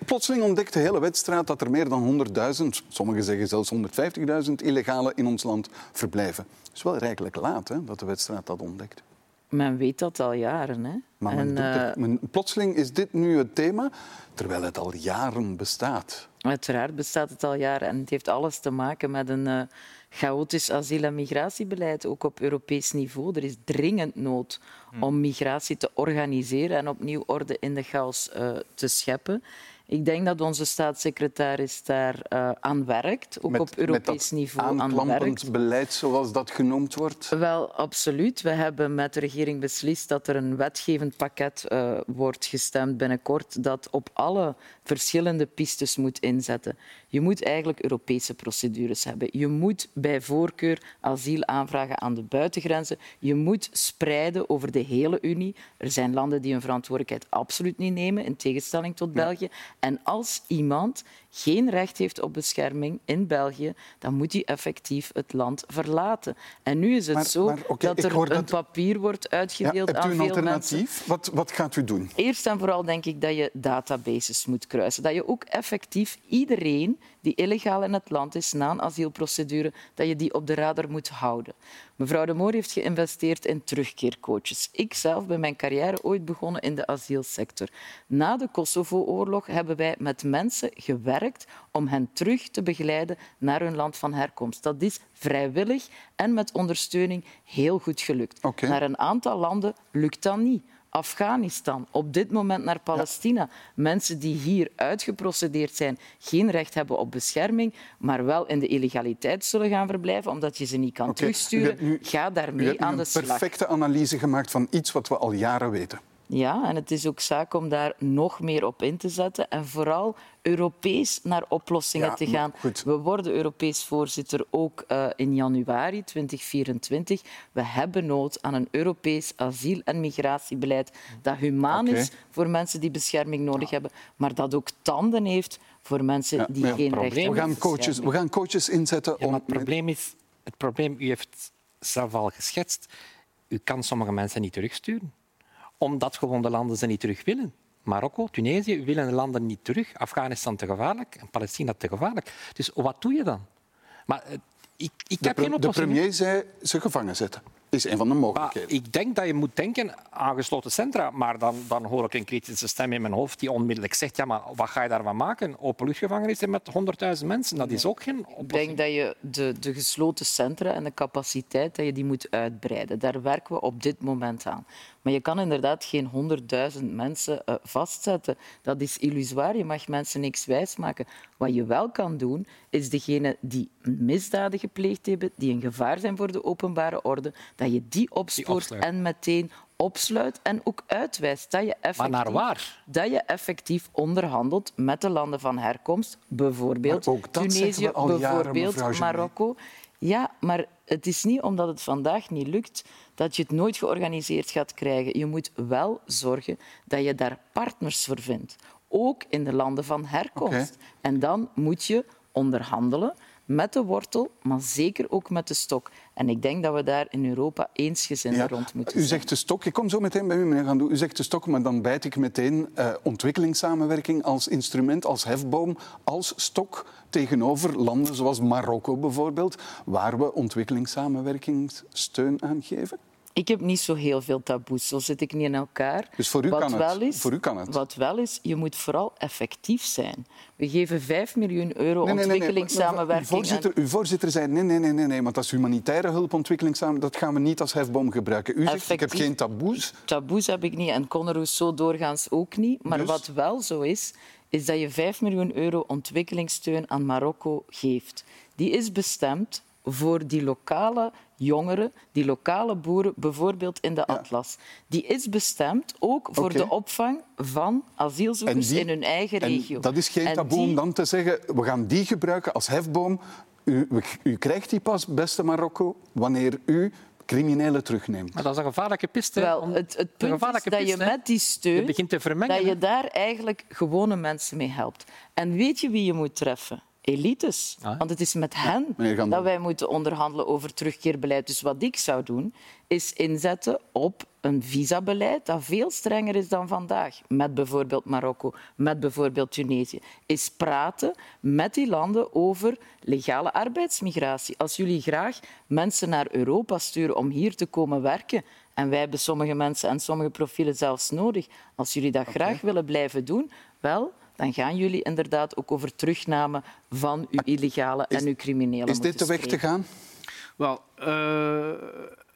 plotseling ontdekt de hele wedstrijd dat er meer dan 100.000, sommigen zeggen zelfs 150.000 illegalen in ons land verblijven. Het is wel rijkelijk laat hè, dat de wedstrijd dat ontdekt. Men weet dat al jaren. Hè? Maar men En, doet eh, men- plotseling is dit nu het thema, terwijl het al jaren bestaat. Uiteraard bestaat het al jaren en het heeft alles te maken met een eh, chaotisch asiel- en migratiebeleid, ook op Europees niveau. Er is dringend nood om migratie te organiseren en opnieuw orde in de chaos eh, te scheppen. Ik denk dat onze staatssecretaris daar eh, aan werkt, ook op Europees met niveau aan werkt. beleid, zoals dat genoemd wordt. Wel, absoluut. We hebben met de regering beslist dat er een wetgevend pakket eh, wordt gestemd binnenkort dat op alle verschillende pistes moet inzetten. Je moet eigenlijk Europese procedures hebben. Je moet bij voorkeur asiel aanvragen aan de buitengrenzen. Je moet spreiden over de hele Unie. Er zijn landen die hun verantwoordelijkheid absoluut niet nemen, in tegenstelling tot België. En als iemand geen recht heeft op bescherming in België, dan moet hij effectief het land verlaten. En nu is het Maar- zo maar dat er een dat- papier wordt Ja, uitgedeeld hebt u aan een veel alternatief? mensen. Wat, wat gaat u doen? Eerst en vooral denk ik dat je databases moet kruisen. Dat je ook effectief iedereen die illegaal in het land is na een asielprocedure, dat je die op de radar moet houden. Mevrouw de Moor heeft geïnvesteerd in terugkeercoaches. Ik zelf ben mijn carrière ooit begonnen in de asielsector. Na de Kosovo-oorlog hebben wij met mensen gewerkt om hen terug te begeleiden naar hun land van herkomst. Dat is vrijwillig en met ondersteuning heel goed gelukt. Naar een aantal landen lukt dat niet Afghanistan, op dit moment naar Palestina. Mensen die hier uitgeprocedeerd zijn, geen recht hebben op bescherming, maar wel in de illegaliteit zullen gaan verblijven, omdat je ze niet kan terugsturen. hebt nu- Ga daarmee hebt aan de een slag. perfecte analyse gemaakt van iets wat we al jaren weten. Ja, en het is ook zaak om daar nog meer op in te zetten en vooral Europees naar oplossingen Ja, te gaan. We worden Europees voorzitter ook eh, in januari 2024. We hebben nood aan een Europees asiel- en migratiebeleid dat humaan is voor mensen die bescherming nodig hebben, maar dat ook tanden heeft voor mensen die geen recht hebben We gaan coaches, we gaan coaches inzetten Ja, om... het probleem is, het probleem, u heeft zelf al geschetst, u kan sommige mensen niet terugsturen. Omdat gewoon de landen ze niet terug willen. Marokko, Tunesië willen de landen niet terug. Afghanistan te gevaarlijk en Palestina te gevaarlijk. Dus wat doe je dan? Maar eh, ik, ik De, heb geen de oplossing. premier zei ze gevangen zetten. is een van de Maar mogelijkheden. ik denk dat je moet denken aan gesloten centra, maar dan, dan hoor ik een kritische stem in mijn hoofd die onmiddellijk zegt ja, maar wat ga je daarvan maken? Openluchtgevangenissen met 100.000 mensen, dat is ook geen Ik oplossing. denk dat je de, de gesloten centra en de capaciteit dat je die moet uitbreiden. Daar werken we op dit moment aan. Maar je kan inderdaad geen 100.000 mensen eh, vastzetten. Dat is illusoir. Je mag mensen niks wijsmaken. Wat je wel kan doen, is degenen die misdaden gepleegd hebben, die een gevaar zijn voor de openbare orde, dat je die opspoort en meteen opsluit en ook uitwijst dat je effectief, naar waar? Dat je effectief onderhandelt met de landen van herkomst, bijvoorbeeld Maar Tunesië, jaren, bijvoorbeeld. Marokko. Ja, maar het is niet omdat het vandaag niet lukt dat je het nooit georganiseerd gaat krijgen. Je moet wel zorgen dat je daar partners voor vindt. Ook in de landen van herkomst. En dan moet je onderhandelen met de wortel, maar zeker ook met de stok. En ik denk dat we daar in Europa eensgezind Ja, rond moeten u zijn. zegt de stok. Ik kom zo meteen bij u, meneer Gandou. U zegt de stok, maar dan bijt ik meteen eh, ontwikkelingssamenwerking als instrument, als hefboom, als stok tegenover landen zoals Marokko bijvoorbeeld, waar we ontwikkelingssamenwerkingssteun aan geven. Ik heb niet zo heel veel taboes. Zo zit ik niet in elkaar. Dus voor u wat kan het. Wel is, Voor u kan het. Wat wel is, je moet vooral effectief zijn. We geven 5 miljoen euro Nee, nee, nee, nee. ontwikkelingssamenwerking. Uw voorzitter, uw voorzitter zei nee, nee, nee, nee, nee, want is humanitaire hulp, ontwikkelingssamenwerking, dat gaan we niet als hefboom gebruiken. U zegt, ik heb geen taboes. Taboes heb ik niet en Conor Rousseau doorgaans ook niet. Maar Dus? wat wel zo is, is dat je 5 miljoen euro ontwikkelingssteun aan Marokko geeft. Die is bestemd voor die lokale jongeren, die lokale boeren, bijvoorbeeld in de Atlas. Die is bestemd ook voor de opvang van asielzoekers die- in hun eigen en regio. Dat is geen En taboe om dan te zeggen, we gaan die gebruiken als hefboom. U, u krijgt die pas, beste Marokko, wanneer u criminelen terugneemt. Maar dat is een gevaarlijke piste. Wel, het, het een punt is dat je piste, met die steun Je begint te vermengen. dat je daar eigenlijk gewone mensen mee helpt. En weet je wie je moet treffen? Elites. Ah. Want het is met hen dat wij moeten onderhandelen over terugkeerbeleid. Dus wat ik zou doen, is inzetten op een visabeleid dat veel strenger is dan vandaag. Met bijvoorbeeld Marokko, met bijvoorbeeld Tunesië. Is praten met die landen over legale arbeidsmigratie. Als jullie graag mensen naar Europa sturen om hier te komen werken, en wij hebben sommige mensen en sommige profielen zelfs nodig, als jullie dat graag willen blijven doen, wel, dan gaan jullie inderdaad ook over terugname van uw illegale en uw criminelen Is dit de weg te gaan? Wel, eh,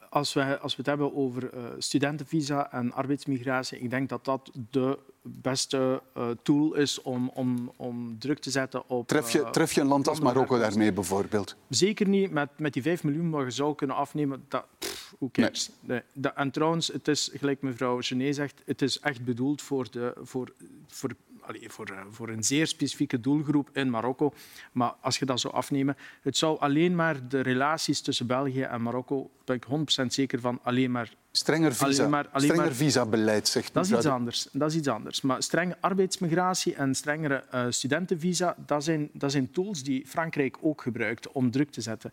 als, we, als we het hebben over eh, studentenvisa en arbeidsmigratie, ik denk dat dat de beste eh, tool is om, om, om druk te zetten op... Tref je, tref je een land als Marokko daarmee bijvoorbeeld? Zeker niet met, met die 5 miljoen wat je zou kunnen afnemen. Dat, pff? Nee. En trouwens, het is, gelijk mevrouw Genet zegt, het is echt bedoeld voor, de, voor, voor, allee, voor, eh, voor een zeer specifieke doelgroep in Marokko. Maar als je dat zou afnemen, het zou alleen maar de relaties tussen België en Marokko, ben ik 100% zeker van, alleen maar Strenger, visa, Alleen maar- strenger maar- visabeleid, zegt dat is iets de- anders. Dat is iets anders. Maar strenge arbeidsmigratie en strengere eh, studentenvisa, dat zijn, dat zijn tools die Frankrijk ook gebruikt om druk te zetten.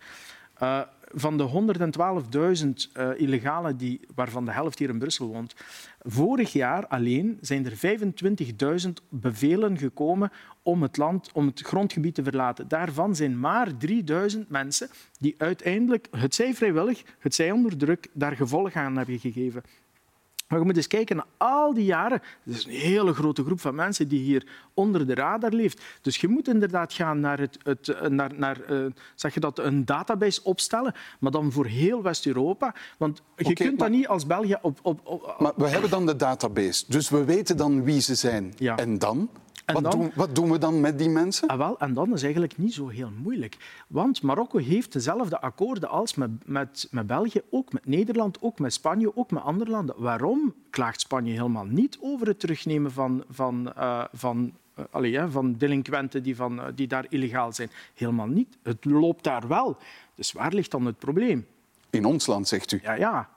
Eh, van de 112.000 eh illegalen, die, waarvan de helft hier in Brussel woont, vorig jaar alleen zijn er 25.000 bevelen gekomen om het land, om het grondgebied te verlaten. Daarvan zijn maar 3.000 mensen die uiteindelijk, het zij vrijwillig, het zij onder druk, daar gevolg aan hebben gegeven. Maar je moet eens kijken naar al die jaren. Het is een hele grote groep van mensen die hier onder de radar leeft. Dus je moet inderdaad gaan naar, het, het, naar, naar uh, zeg je dat, een database opstellen, maar dan voor heel West-Europa. Want je kunt maar- dat niet als België op... op, op Maar we hebben dan de database, dus we weten dan wie ze zijn. Ja. En dan? En wat, dan? Doen, wat doen we dan met die mensen? Ah, wel, en dan is eigenlijk niet zo heel moeilijk. Want Marokko heeft dezelfde akkoorden als met, met, met België, ook met Nederland, ook met Spanje, ook met andere landen. Waarom klaagt Spanje helemaal niet over het terugnemen van, van, eh, van, eh, allee, hè, van delinquenten die, van, eh, die daar illegaal zijn? Helemaal niet. Het loopt daar wel. Dus waar ligt dan het probleem? In ons land, zegt u. Ja, ja.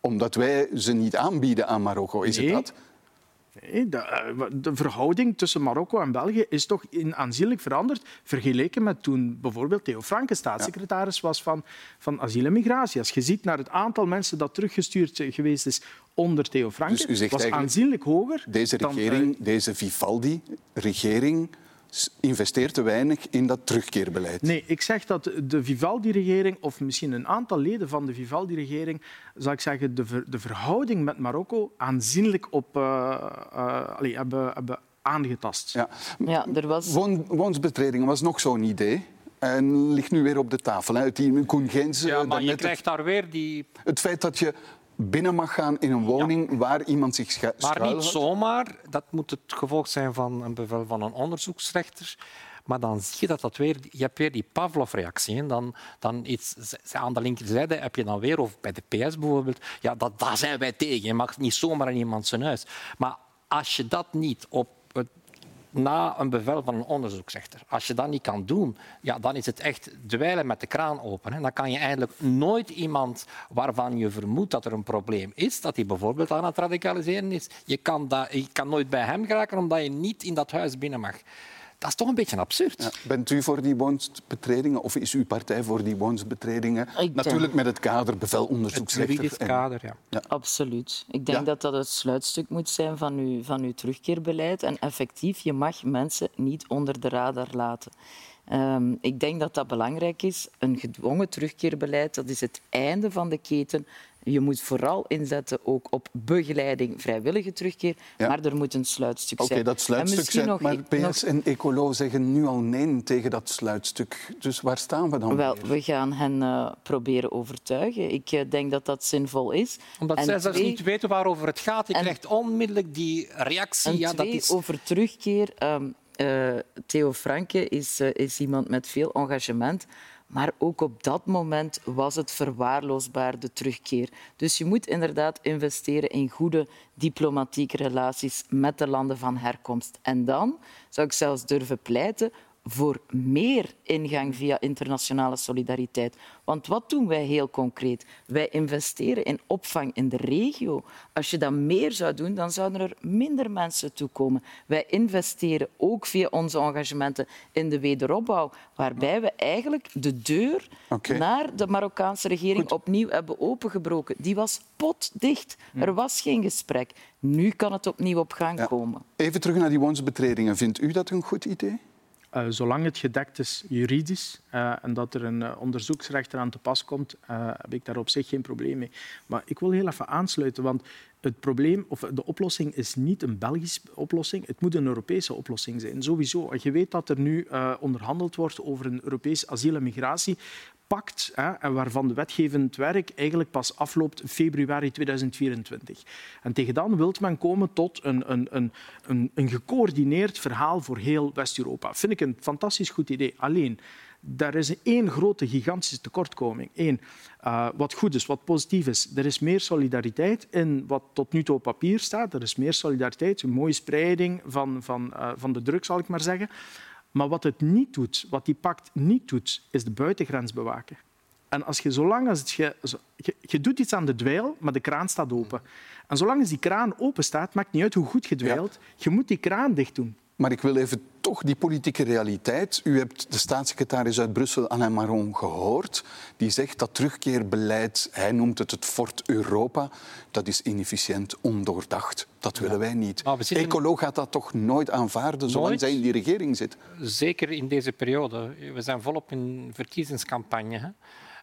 Omdat wij ze niet aanbieden aan Marokko, is Nee. het dat? De, eh, de verhouding tussen Marokko en België is toch in aanzienlijk veranderd vergeleken met toen bijvoorbeeld Theo Franke staatssecretaris was van, van asiel en migratie. Als je ziet naar het aantal mensen dat teruggestuurd geweest is onder Theo Franke, Dus u zegt was aanzienlijk hoger. Deze dan, eh, regering, deze Vivaldi-regering, investeert te weinig in dat terugkeerbeleid. Nee, ik zeg dat de Vivaldi-regering, of misschien een aantal leden van de Vivaldi-regering, zal ik zeggen, de, ver- de verhouding met Marokko aanzienlijk op, eh, eh, allee, hebben, hebben aangetast. Ja. Ja, er was... Woon, woonsbetreding was nog zo'n idee. En ligt nu weer op de tafel. Hè. Het Koen Gens, Ja, eh, maar je krijgt daar weer die... het feit dat je binnen mag gaan in een woning waar iemand zich schu- Maar niet zomaar. Dat moet het gevolg zijn van een bevel van een onderzoeksrechter. Maar dan zie je dat dat weer... Je hebt weer die Pavlov-reactie. Dan, dan iets, aan de linkerzijde heb je dan weer, of bij de PS bijvoorbeeld, ja, dat, daar zijn wij tegen. Je mag niet zomaar in iemand zijn huis. Maar als je dat niet op na een bevel van een onderzoeksrechter. Als je dat niet kan doen, ja, dan is het echt dweilen met de kraan open. Hè. Dan kan je eigenlijk nooit iemand waarvan je vermoedt dat er een probleem is, dat hij bijvoorbeeld aan het radicaliseren is, je kan, dat, je kan nooit bij hem geraken omdat je niet in dat huis binnen mag. Dat is toch een beetje absurd. Ja, Bent u voor die woonsbetredingen of is uw partij voor die woonsbetredingen? Natuurlijk met het kader bevel Het en- kader, ja. Absoluut. Ik denk Ja. dat dat het sluitstuk moet zijn van uw, van uw terugkeerbeleid. En effectief, je mag mensen niet onder de radar laten. Ehm, ik denk dat dat belangrijk is. Een gedwongen terugkeerbeleid, dat is het einde van de keten. Je moet vooral inzetten ook op begeleiding, vrijwillige terugkeer. Ja. Maar er moet een sluitstuk Oké, zijn. dat En sluitstuk zijn, nog- maar PS en Ecolo zeggen nu al nee tegen dat sluitstuk. Dus waar staan we dan? Wel, weer? we gaan hen eh, proberen overtuigen. Ik eh, denk dat dat zinvol is. Omdat En zij zelfs twee- niet weten waarover het gaat. Je En- krijgt onmiddellijk die reactie. En ja, dat is... over terugkeer. Ehm, eh, Theo Franke is, eh, is iemand met veel engagement. Maar ook op dat moment was het verwaarloosbaar, de terugkeer. Dus je moet inderdaad investeren in goede diplomatieke relaties met de landen van herkomst. En dan zou ik zelfs durven pleiten voor meer ingang via internationale solidariteit. Want wat doen wij heel concreet? Wij investeren in opvang in de regio. Als je dat meer zou doen, dan zouden er minder mensen toekomen. Wij investeren ook via onze engagementen in de wederopbouw, waarbij we eigenlijk de deur naar de Marokkaanse regering opnieuw hebben opengebroken. Die was potdicht. Er was geen gesprek. Nu kan het opnieuw op gang Ja. komen. Even terug naar die woonsbetredingen. Vindt u dat een goed idee? Eh, zolang het gedekt is juridisch eh, en dat er een eh, onderzoeksrechter aan te pas komt, heb ik daar op zich geen probleem mee. Maar ik wil heel even aansluiten, want het probleem, of de oplossing is niet een Belgische oplossing, het moet een Europese oplossing zijn, sowieso. Je weet dat er nu eh, onderhandeld wordt over een Europees asiel- en migratiepact, hè, en waarvan de wetgevend werk eigenlijk pas afloopt februari 2024. En tegen dan wil men komen tot een, een, een, een, een gecoördineerd verhaal voor heel West-Europa. Vind ik een fantastisch goed idee. Alleen, daar is één grote, gigantische tekortkoming. Eén, eh, wat goed is, wat positief is. Er is meer solidariteit in wat tot nu toe op papier staat. Er is meer solidariteit, een mooie spreiding van, van, eh, van de druk, zal ik maar zeggen. Maar wat het niet doet, wat die pact niet doet, is de buitengrens bewaken. En als je, zolang als het, je, je, je doet iets aan de dweil, maar de kraan staat open. En zolang als die kraan open staat, maakt niet uit hoe goed je dweilt, je moet die kraan dicht doen. Maar ik wil even toch die politieke realiteit. U hebt de staatssecretaris uit Brussel, Alain Maron, gehoord. Die zegt dat terugkeerbeleid, hij noemt het het Fort Europa, dat is inefficiënt, ondoordacht. Dat willen wij niet. Zitten- Ecolo gaat dat toch nooit aanvaarden zolang Nooit? zij in die regering zit? Zeker in deze periode. We zijn volop in verkiezingscampagne. Hè.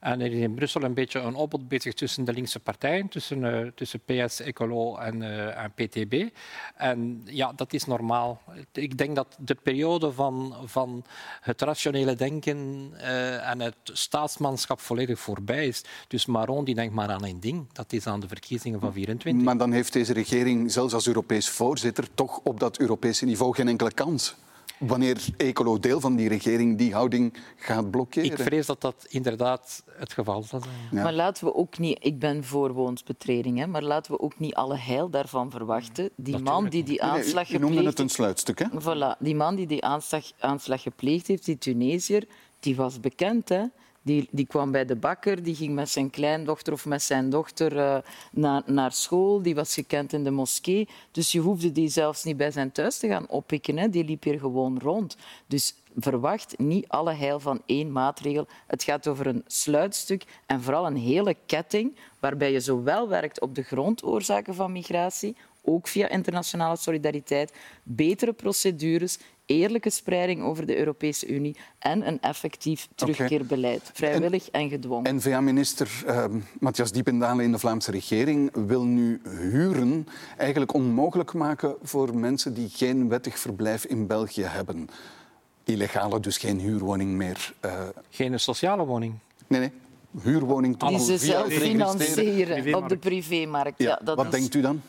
En er is in Brussel een beetje een opbod bezig tussen de linkse partijen, tussen, uh, tussen PS, Ecolo en, uh, en, PTB. En ja, dat is normaal. Ik denk dat de periode van, van het rationele denken uh, en het staatsmanschap volledig voorbij is. Dus Maron die denkt maar aan één ding, dat is aan de verkiezingen van 24. Maar dan heeft deze regering, zelfs als Europees voorzitter, toch op dat Europese niveau geen enkele kans wanneer Ecolo deel van die regering die houding gaat blokkeren. Ik vrees dat dat inderdaad het geval zal zijn. Ja. Maar laten we ook niet, ik ben voor woonsbetreding, hè, maar laten we ook niet alle heil daarvan verwachten. Die man die die aanslag gepleegd heeft... Je het een sluitstuk, hè? Voilà, die man die die aanslag, aanslag gepleegd heeft, die Tunesiër, die was bekend, hè? Die, die kwam bij de bakker, die ging met zijn kleindochter of met zijn dochter uh, naar, naar school. Die was gekend in de moskee. Dus je hoefde die zelfs niet bij zijn thuis te gaan oppikken. Hè. Die liep hier gewoon rond. Dus verwacht niet alle heil van één maatregel. Het gaat over een sluitstuk en vooral een hele ketting waarbij je zowel werkt op de grondoorzaken van migratie, ook via internationale solidariteit, betere procedures, eerlijke spreiding over de Europese Unie en een effectief terugkeerbeleid, vrijwillig en, gedwongen. N-VA-minister uh, Matthias Diependalen in de Vlaamse regering wil nu huren eigenlijk onmogelijk maken voor mensen die geen wettig verblijf in België hebben. Illegale, dus geen huurwoning meer. Uh... Geen sociale woning? Nee, nee. Huurwoning. Die ze zelf financieren op de privémarkt. Ja, ja Wat is... denkt u dan?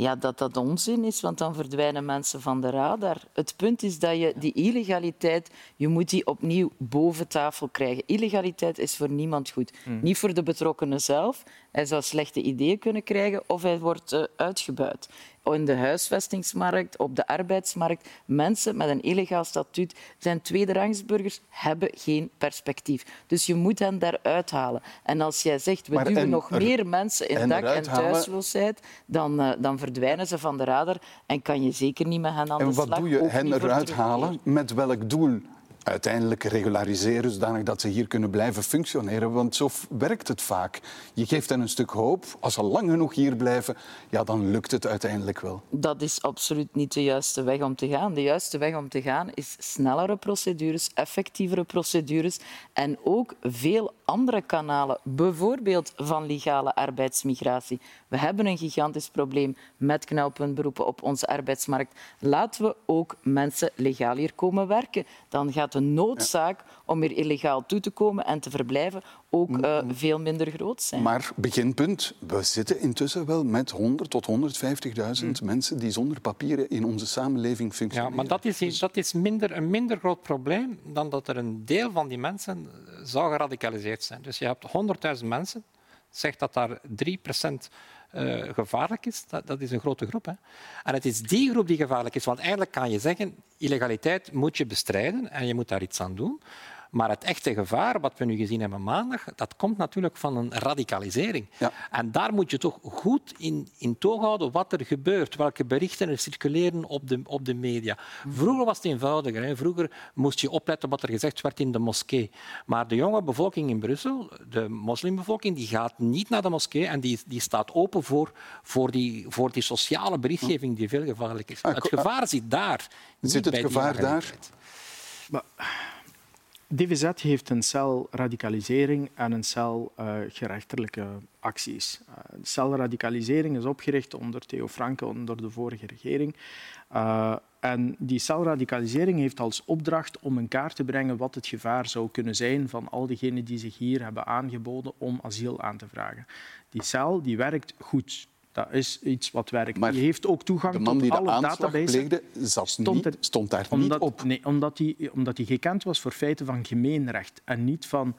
Ja, dat dat onzin is, want dan verdwijnen mensen van de radar. Het punt is dat je die illegaliteit, je moet die opnieuw boven tafel krijgen. Illegaliteit is voor niemand goed. Mm. Niet voor de betrokkenen zelf. Hij zou slechte ideeën kunnen krijgen of hij wordt uh, uitgebuit in de huisvestingsmarkt, op de arbeidsmarkt. Mensen met een illegaal statuut zijn tweederangsburgers, hebben geen perspectief. Dus je moet hen daaruit halen. En als jij zegt, we maar duwen nog meer mensen in dak- en thuisloosheid, dan, uh, dan verdwijnen ze van de radar en kan je zeker niet met hen aan en de slag. En wat doe je hen eruit halen? Met welk doel? Uiteindelijk regulariseren, zodanig dat ze hier kunnen blijven functioneren. Want zo werkt het vaak. Je geeft hen een stuk hoop. Als ze lang genoeg hier blijven, ja, dan lukt het uiteindelijk wel. Dat is absoluut niet de juiste weg om te gaan. De juiste weg om te gaan is snellere procedures, effectievere procedures en ook veel andere kanalen, bijvoorbeeld van legale arbeidsmigratie. We hebben een gigantisch probleem met knelpuntberoepen op onze arbeidsmarkt. Laten we ook mensen legaal hier komen werken. Dan gaat de noodzaak om hier illegaal toe te komen en te verblijven ook uh, veel minder groot zijn. Maar beginpunt, we zitten intussen wel met 100 tot 150.000 mm. mensen die zonder papieren in onze samenleving functioneren. Ja, maar dat is, dat is minder, een minder groot probleem dan dat er een deel van die mensen zou geradicaliseerd zijn. Dus je hebt 100.000 mensen, zegt dat daar 3 procent uh, gevaarlijk is, dat, dat, is een grote groep. Hè. En het is die groep die gevaarlijk is, want eigenlijk kan je zeggen, illegaliteit moet je bestrijden en je moet daar iets aan doen. Maar het echte gevaar, wat we nu gezien hebben maandag, dat komt natuurlijk van een radicalisering. Ja. En daar moet je toch goed in, in toog houden wat er gebeurt, welke berichten er circuleren op de, op de media. Vroeger was het eenvoudiger. Hè. Vroeger moest je opletten wat er gezegd werd in de moskee. Maar de jonge bevolking in Brussel, de moslimbevolking, die gaat niet naar de moskee en die, die staat open voor, voor, die, voor die sociale berichtgeving die veel gevaarlijk is. Ah, het gevaar zit daar. Zit het gevaar daar? Maar DVZ heeft een cel radicalisering en een cel uh, gerechterlijke acties. Uh, de cel radicalisering is opgericht onder Theo Franke, onder de vorige regering. Uh, en die celradicalisering heeft als opdracht om in kaart te brengen wat het gevaar zou kunnen zijn van al diegenen die zich hier hebben aangeboden om asiel aan te vragen. Die cel die werkt goed. Dat is iets wat werkt. Maar je heeft ook toegang de man tot die alle de aanslag databases. pleegde, stond, niet, stond daar omdat, niet op. Nee, omdat hij, omdat gekend was voor feiten van gemeenrecht en niet van...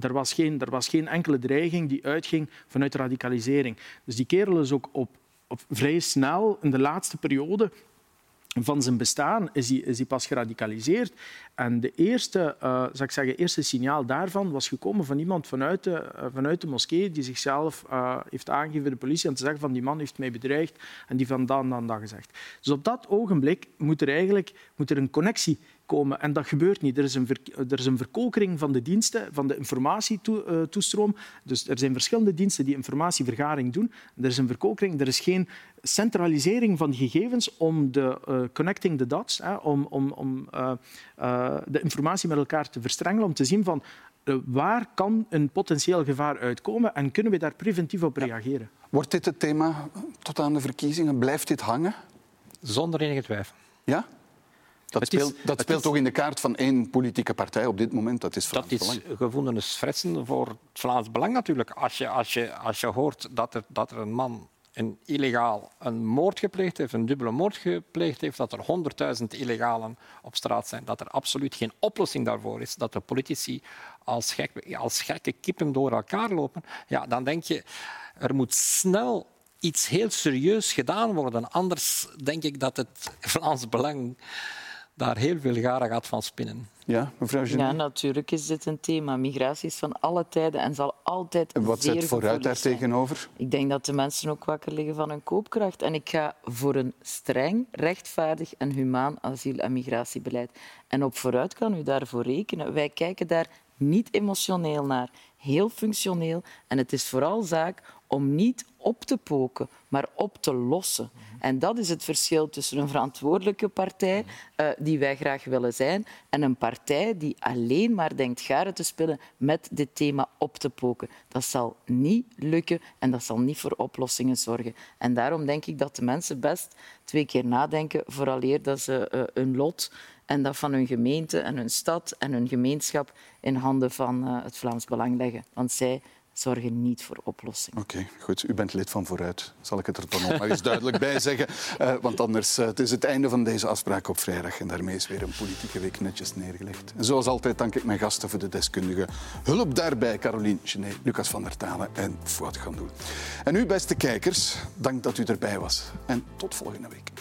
Er was, geen, er was geen enkele dreiging die uitging vanuit radicalisering. Dus die kerel is ook op, op vrij snel, in de laatste periode, van zijn bestaan is hij, is hij pas geradicaliseerd. En de eerste, uh, ik zeggen, eerste signaal daarvan was gekomen van iemand vanuit de, uh, vanuit de moskee die zichzelf uh, heeft aangegeven de politie en te zeggen van die man heeft mij bedreigd en die van dan dan dat gezegd. Dus op dat ogenblik moet er eigenlijk moet er een connectie komen. En dat gebeurt niet. Er is een, ver, er is een verkolkering van de diensten, van de informatietoestroom. Dus er zijn verschillende diensten die informatievergaring doen. Er is een verkolkering. Er is geen centralisering van gegevens om de uh, connecting the dots, hè, om, om, om uh, uh, de informatie met elkaar te verstrengelen, om te zien van eh, waar kan een potentieel gevaar uitkomen en kunnen we daar preventief op reageren? Wordt dit het thema tot aan de verkiezingen? Blijft dit hangen? Zonder enige twijfel. Ja? Dat is- speelt, dat speelt is- toch in de kaart van één politieke partij op dit moment. Dat is Vlaams Dat is Belang. gevonden fressen voor het Vlaams Belang natuurlijk. Als je, als je, als je hoort dat er, dat er een man een illegaal een moord gepleegd heeft, een dubbele moord gepleegd heeft, dat er 100.000 illegalen op straat zijn, dat er absoluut geen oplossing daarvoor is, dat de politici als, gek, als gekke kippen door elkaar lopen, ja, dan denk je, er moet snel iets heel serieus gedaan worden. Anders denk ik dat het Vlaams Belang daar heel veel garen gaat van spinnen. Ja, mevrouw Genet? Ja, natuurlijk is dit een thema. Migratie is van alle tijden en zal altijd En wat zeer zet vooruit daar tegenover? Ik denk dat de mensen ook wakker liggen van hun koopkracht. En ik ga voor een streng, rechtvaardig en humaan asiel- en migratiebeleid. En op vooruit kan u daarvoor rekenen. Wij kijken daar niet emotioneel naar, heel functioneel. En het is vooral zaak om niet op te poken, maar op te lossen. En dat is het verschil tussen een verantwoordelijke partij, eh, die wij graag willen zijn, en een partij die alleen maar denkt garen te spelen met dit thema op te poken. Dat zal niet lukken en dat zal niet voor oplossingen zorgen. En daarom denk ik dat de mensen best twee keer nadenken vooraleer dat ze eh, hun lot en dat van hun gemeente en hun stad en hun gemeenschap in handen van eh, het Vlaams Belang leggen. Want zij zorgen niet voor oplossingen. Oké, goed. U bent lid van Vooruit. Zal ik het er dan nog maar eens duidelijk bij zeggen. Eh, want anders uh, het is het einde van deze afspraak op vrijdag. En daarmee is weer een politieke week netjes neergelegd. En zoals altijd dank ik mijn gasten voor de deskundige hulp daarbij. Caroline Genet, Lucas van der Talen en Fouad Gandoul. En u, beste kijkers, dank dat u erbij was. En tot volgende week.